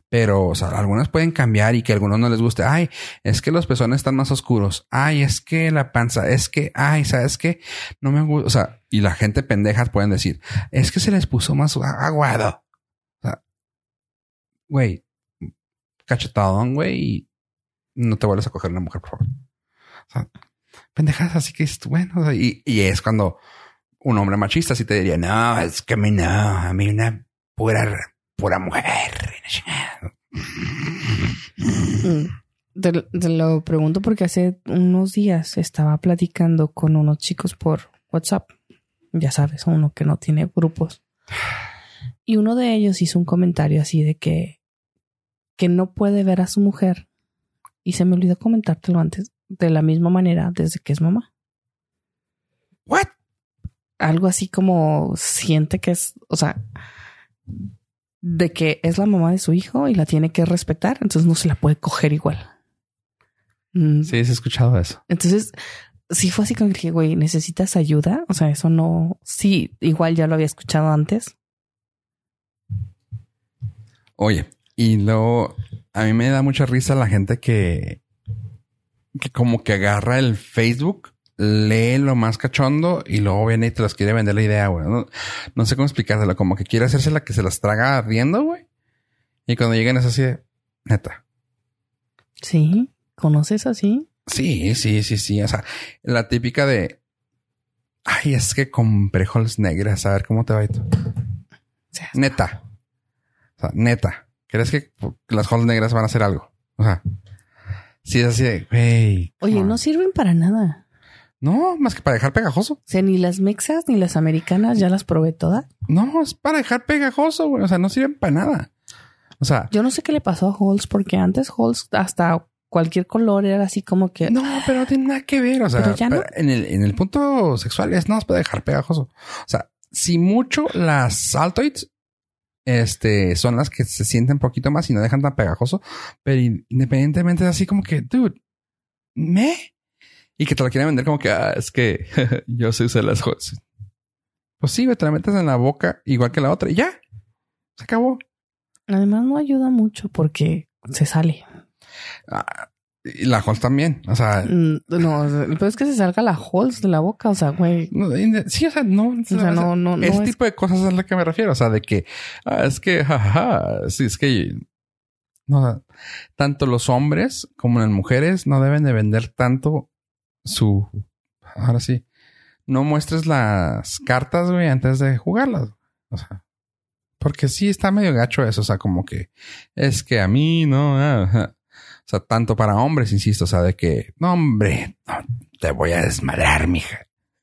Pero, o sea, algunas pueden cambiar y que a algunos no les guste. Ay, es que los pezones están más oscuros. Ay, es que la panza, es que, ay, ¿sabes qué? No me gusta. O sea, y la gente pendejas pueden decir, es que se les puso más aguado. O sea, güey, cachetadón, güey, no te vuelves a coger una mujer, por favor. O sea, pendejas, así que es bueno. y, es cuando un hombre machista sí te diría, no, es que a mí no, a mí una pura, pura mujer. Te, te, lo pregunto porque hace unos días estaba platicando con unos chicos por WhatsApp. Ya sabes, uno que no tiene grupos. Y uno de ellos hizo un comentario así de que que no puede ver a su mujer. Y se me olvidó comentártelo antes, de la misma manera desde que es mamá. ¿What? Algo así como siente que es, o sea, de que es la mamá de su hijo y la tiene que respetar, entonces no se la puede coger igual. Mm. Sí, he escuchado eso. Entonces, sí fue así como que dije, güey, ¿necesitas ayuda? O sea, eso no... Sí, igual ya lo había escuchado antes. Oye, y luego a mí me da mucha risa la gente que, que como que agarra el Facebook, lee lo más cachondo y luego viene y te las quiere vender la idea, güey. No, no sé cómo explicárselo, como que quiere hacerse la que se las traga riendo, güey. Y cuando llegan es así de, neta. Sí, ¿conoces así? Sí, sí, sí, sí. O sea, la típica de, ay, es que compré holes negras, a ver cómo te va y tú. Neta. O sea, neta. ¿Crees que las holes negras van a hacer algo? O sea, sí es así de, güey. Oye, no on". sirven para nada. No, más que para dejar pegajoso. O sea, ni las mexas ni las americanas ya las probé todas. No, es para dejar pegajoso, güey. O sea, no sirven para nada. O sea, Yo no sé qué le pasó a Halls porque antes Halls hasta cualquier color era así como que... no, pero no tiene nada que ver. O sea, ya no. en, el, en el punto sexual es no, es para dejar pegajoso. O sea, si mucho las Altoids este, son las que se sienten un poquito más y no dejan tan pegajoso, pero in- independientemente es así como que, dude, me. Y que te lo quieren vender como que, ah, es que yo sé usar las cosas. Pues sí, te la metes en la boca igual que la otra y ya. Se acabó. Además no ayuda mucho porque se sale. Ah, y la Halls también. O sea, Mm, No, pero es que se salga la Halls de la boca. O sea, güey. no, sí, o sea, no. O sea, no, no, no ese es- tipo de cosas es a lo que me refiero. O sea, de que ah, es que, jajaja, sí, es que no, tanto los hombres como las mujeres no deben de vender tanto su. Ahora sí, no muestres las cartas, güey, antes de jugarlas. O sea, porque sí está medio gacho eso. O sea, como que es que a mí no. ah. O sea, tanto para hombres, insisto, o sea, de que no, hombre, no, te voy a desmadrar, mija.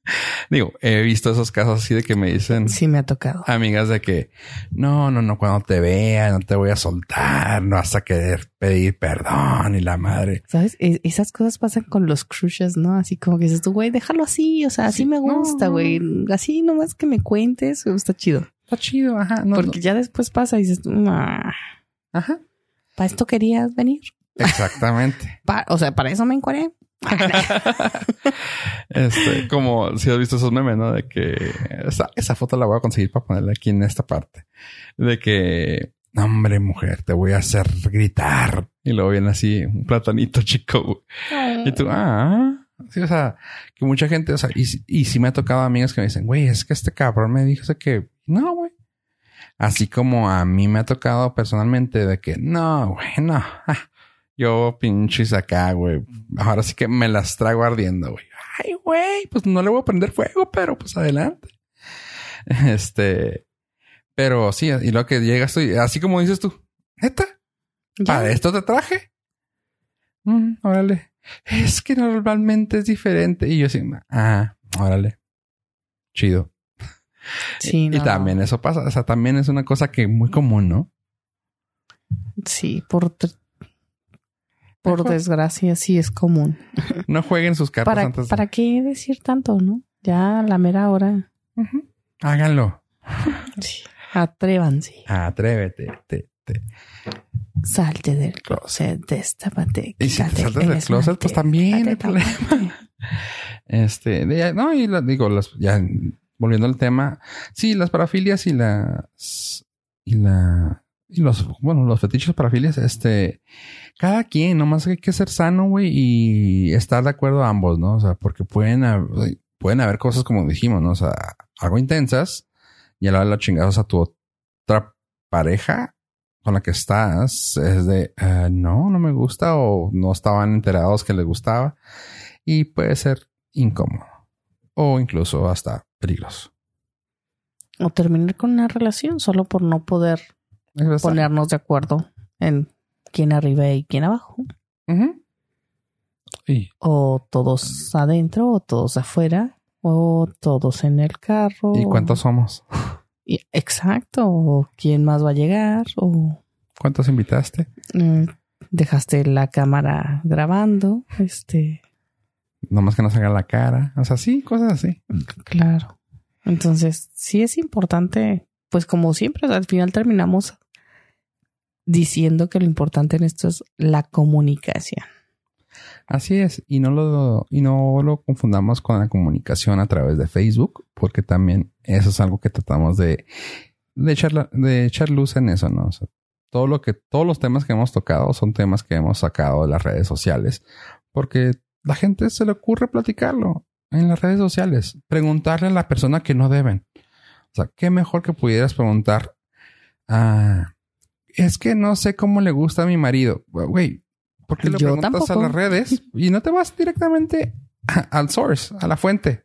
Digo, he visto esos casos así de que me dicen Sí me ha tocado. amigas de que no, no, no, cuando te vea, no te voy a soltar, no vas a querer pedir perdón y la madre. ¿Sabes? E- esas cosas pasan con los crushes, ¿no? Así como que dices tú, güey, déjalo así. O sea, así Sí, me no, gusta, no. güey. Así nomás que me cuentes, está chido. Está chido, ajá. No, Porque ya después pasa y dices, no. Ajá. ¿para esto querías venir? Exactamente. Pa- o sea, para eso me encuadré. este, como si has visto esos memes, ¿no? De que esa, esa foto la voy a conseguir para ponerla aquí en esta parte. De que, "No, hombre, mujer, te voy a hacer gritar. Y luego viene así un platanito chico. güey. Y tú, ah, sí, o sea, que mucha gente, o sea, y, y sí me ha tocado amigos que me dicen, güey, es que este cabrón me dijo o sea, que no, güey. Así como a mí me ha tocado personalmente de que no, güey, no. ah, Yo pinches acá, güey. Ahora sí que me las trago ardiendo, güey. Ay, güey, pues no le voy a prender fuego, pero pues adelante. Este, pero sí, y lo que llegas tú, y así como dices tú, neta. ¿Para esto te traje? Mm, órale. Es que normalmente es diferente. Y yo así, ah, órale. Chido. Sí, Y no. también eso pasa. O sea, también es una cosa que muy común, ¿no? Sí, por, por desgracia, sí es común. No jueguen sus cartas ¿Para, antes. de- ¿Para qué decir tanto, no? Ya a la mera hora. Ujú. Háganlo. Sí. Atrévanse. Atrévete. Te, te. Salte del closet, destápate. Y si te saltas el del closet, pues también hay problema. Este, ya- no, y la- digo, las, ya volviendo al tema, sí, las parafilias y las, y la, y los, bueno, los fetiches parafilias, este, cada quien, nomás hay que ser sano, güey, y estar de acuerdo a ambos, ¿no? O sea, porque pueden, hab- pueden haber cosas como dijimos, ¿no? O sea, algo intensas y a la hora de los chingados a tu otra pareja con la que estás es de, "Ah, no, no me gusta o no estaban enterados que les gustaba y puede ser incómodo o incluso hasta peligroso. O terminar con una relación solo por no poder ponernos de acuerdo en quién arriba y quién abajo. Y O todos adentro o todos afuera. O todos en el carro. ¿Y cuántos somos? Y- exacto. O quién más va a llegar. O ¿Cuántos invitaste? mm, dejaste la cámara grabando. Este, Nomás que nos haga la cara. O sea, sí, cosas así. claro. Entonces, sí es importante, pues como siempre, al final terminamos diciendo que lo importante en esto es la comunicación. Así es, y no lo, y no lo confundamos con la comunicación a través de Facebook, porque también eso es algo que tratamos de, de echar, de echar luz en eso, ¿no? todo lo que, todos los temas que hemos tocado son temas que hemos sacado de las redes sociales, porque la gente se le ocurre platicarlo en las redes sociales, preguntarle a la persona que no deben. O sea, qué mejor que pudieras preguntar, ah, es que no sé cómo le gusta a mi marido. Güey, ¿por qué le preguntas a las redes y no te vas directamente al source, a la fuente?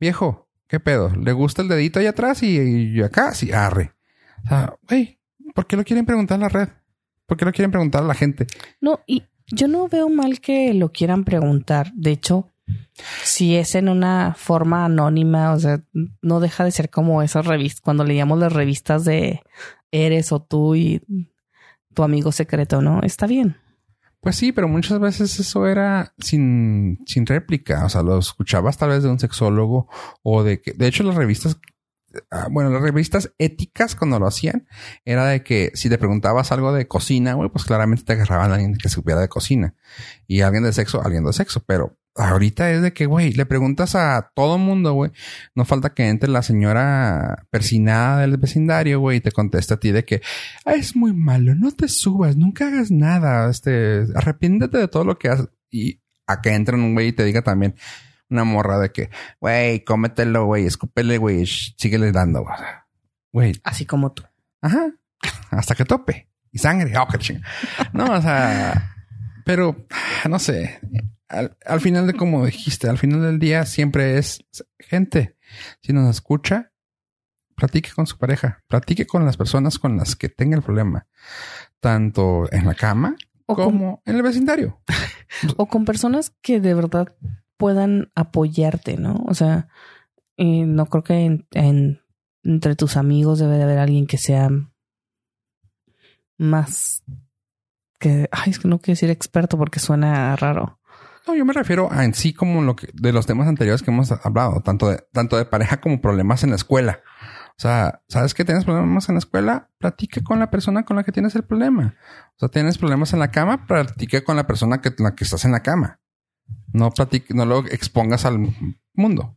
Viejo, ¿qué pedo? ¿Le gusta el dedito ahí atrás y, acá? Sí, arre. O sea, güey, ¿por qué lo quieren preguntar a la red? ¿Por qué lo quieren preguntar a la gente? No, y yo no veo mal que lo quieran preguntar. De hecho, si es en una forma anónima, o sea, no deja de ser como esas revistas, cuando leíamos las revistas de Eres o tú y tu amigo secreto, ¿no? Está bien. Pues sí, pero muchas veces eso era sin, sin réplica. O sea, lo escuchabas tal vez de un sexólogo o de que, de hecho, las revistas, ah, bueno, las revistas éticas cuando lo hacían, era de que si te preguntabas algo de cocina, güey, pues claramente te agarraban a alguien que supiera de cocina y alguien de sexo, alguien de sexo, pero ahorita es de que, güey, le preguntas a todo mundo, güey. No falta que entre la señora persinada del vecindario, güey, y te conteste a ti de que ah, es muy malo, no te subas, nunca hagas nada, este, arrepiéntete de todo lo que haces. Y a que entren un güey y te diga también una morra de que, güey, cómetelo, güey, escúpele, güey, síguele dando, güey. Así como tú. Ajá. Hasta que tope. Y sangre. Oh, no, o sea, pero no sé al, final de como dijiste, al final del día siempre es gente. Si nos escucha, platique con su pareja, platique con las personas con las que tenga el problema, tanto en la cama como en el vecindario. o con personas que de verdad puedan apoyarte, ¿no? O sea, no creo que entre tus amigos debe de haber alguien que sea más que, ay, es que no quiero decir experto porque suena raro. No, yo me refiero a en sí como lo que de los temas anteriores que hemos hablado, tanto de, tanto de pareja como problemas en la escuela. O sea, ¿sabes que tienes problemas en la escuela? Platique con la persona con la que tienes el problema. O sea, tienes problemas en la cama, platique con la persona que, la que estás en la cama. No platique, no lo expongas al mundo.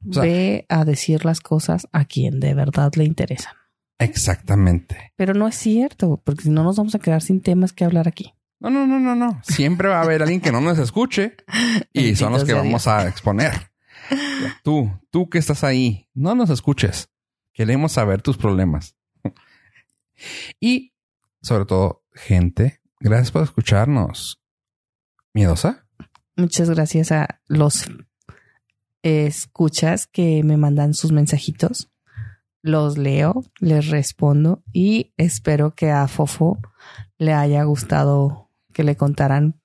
Ve a decir las cosas a quien de verdad le interesan. Exactamente. Pero no es cierto, porque si no nos vamos a quedar sin temas que hablar aquí. No, no, no, no, no. Siempre va a haber alguien que no nos escuche y son los que vamos a exponer. Tú, tú que estás ahí, no nos escuches. Queremos saber tus problemas. Y sobre todo, gente, gracias por escucharnos. ¿Miedosa? Muchas gracias a los escuchas que me mandan sus mensajitos. Los leo, les respondo y espero que a Fofo le haya gustado que le contaran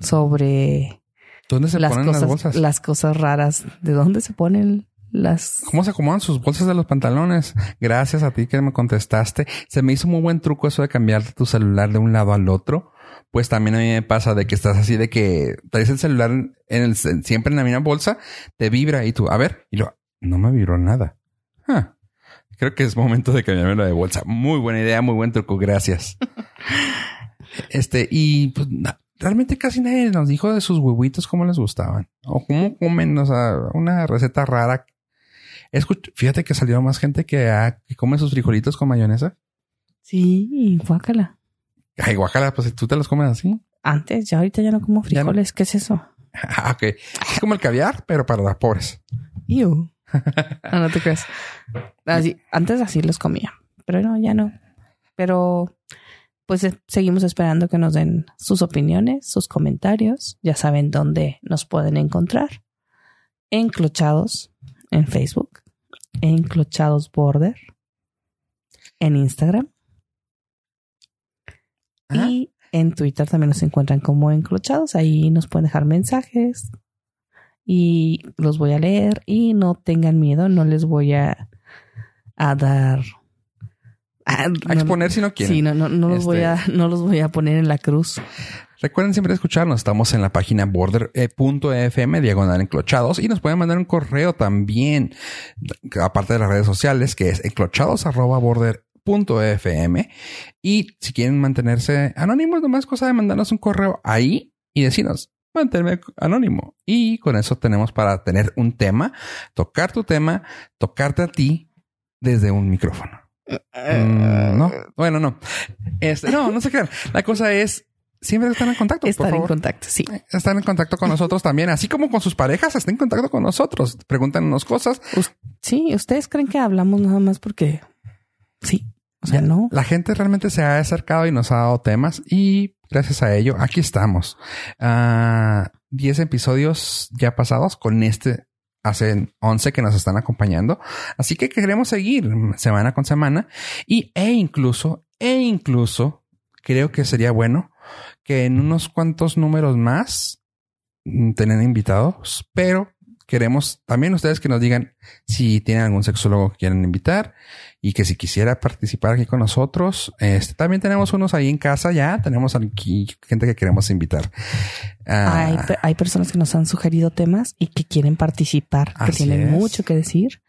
sobre ¿Dónde se ponen las bolsas? Las cosas raras. ¿De dónde se ponen las... ¿Cómo se acomodan sus bolsas de los pantalones? Gracias a ti que me contestaste. Se me hizo muy buen truco eso de cambiarte tu celular de un lado al otro. Pues también a mí me pasa de que estás así de que traes el celular en el, siempre en la misma bolsa, te vibra y tú, a ver, y lo, no me vibró nada. Ah, creo que es momento de cambiarme de bolsa. Muy buena idea, muy buen truco. Gracias. Este, y pues realmente casi nadie nos dijo de sus huevitos cómo les gustaban o cómo comen, o sea, una receta rara. fíjate que salió más gente que, ah, que come sus frijolitos con mayonesa. Sí, guácala. Ay, guácala, pues tú te los comes así. Antes, ya ahorita ya no como frijoles. ¿Qué es eso? Ah, ok. Es como el caviar, pero para las pobres. no, no te creas. Así, antes así los comía, pero no, ya no. Pero pues eh, seguimos esperando que nos den sus opiniones, sus comentarios. Ya saben dónde nos pueden encontrar. Enclochados en Facebook, Enclochados Border en Instagram. Y en Twitter también nos encuentran como Enclochados. Ahí nos pueden dejar mensajes y los voy a leer. Y no tengan miedo, no les voy a, a dar a exponer si no quieren. Sí, no, no, no los voy a, este, no los voy a poner en la cruz. Recuerden siempre escucharnos. Estamos en la página border.fm diagonal enclochados y nos pueden mandar un correo también, aparte de las redes sociales, que es enclochados.border.fm. Y si quieren mantenerse anónimos, nomás cosa de mandarnos un correo ahí y decirnos, manténme anónimo. Y con eso tenemos para tener un tema, tocar tu tema, tocarte a ti desde un micrófono. Mm, no, bueno, no. Este, no, no se crean. La cosa es siempre están en contacto. Estar en contacto, sí. Están en contacto con nosotros también, así como con sus parejas, estén en contacto con nosotros. Pregúntanos cosas. Sí, ustedes creen que hablamos nada más porque sí. O sea, no. La gente realmente se ha acercado y nos ha dado temas y gracias a ello aquí estamos. Uh, diez episodios ya pasados con este hace 11 que nos están acompañando. Así que queremos seguir semana con semana y e incluso, e incluso creo que sería bueno que en unos cuantos números más mm, tener invitados, pero queremos también ustedes que nos digan si tienen algún sexólogo que quieren invitar y que si quisiera participar aquí con nosotros, este, también tenemos unos ahí en casa ya, tenemos aquí gente que queremos invitar. hay, ah, hay, personas que nos han sugerido temas y que quieren participar, que tienen mucho que decir.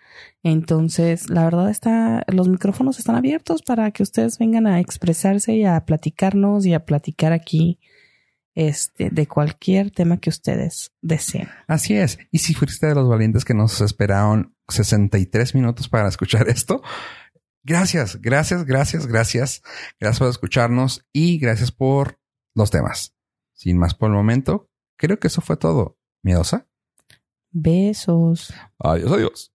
Entonces, la verdad está, los micrófonos están abiertos para que ustedes vengan a expresarse y a platicarnos y a platicar aquí este, de cualquier tema que ustedes deseen. Así es. Y si fuiste de los valientes que nos esperaron 63 minutos para escuchar esto, gracias, gracias, gracias, gracias. Gracias por escucharnos y gracias por los temas. Sin más por el momento, creo que eso fue todo. ¿Miedosa? Besos. Adiós, adiós.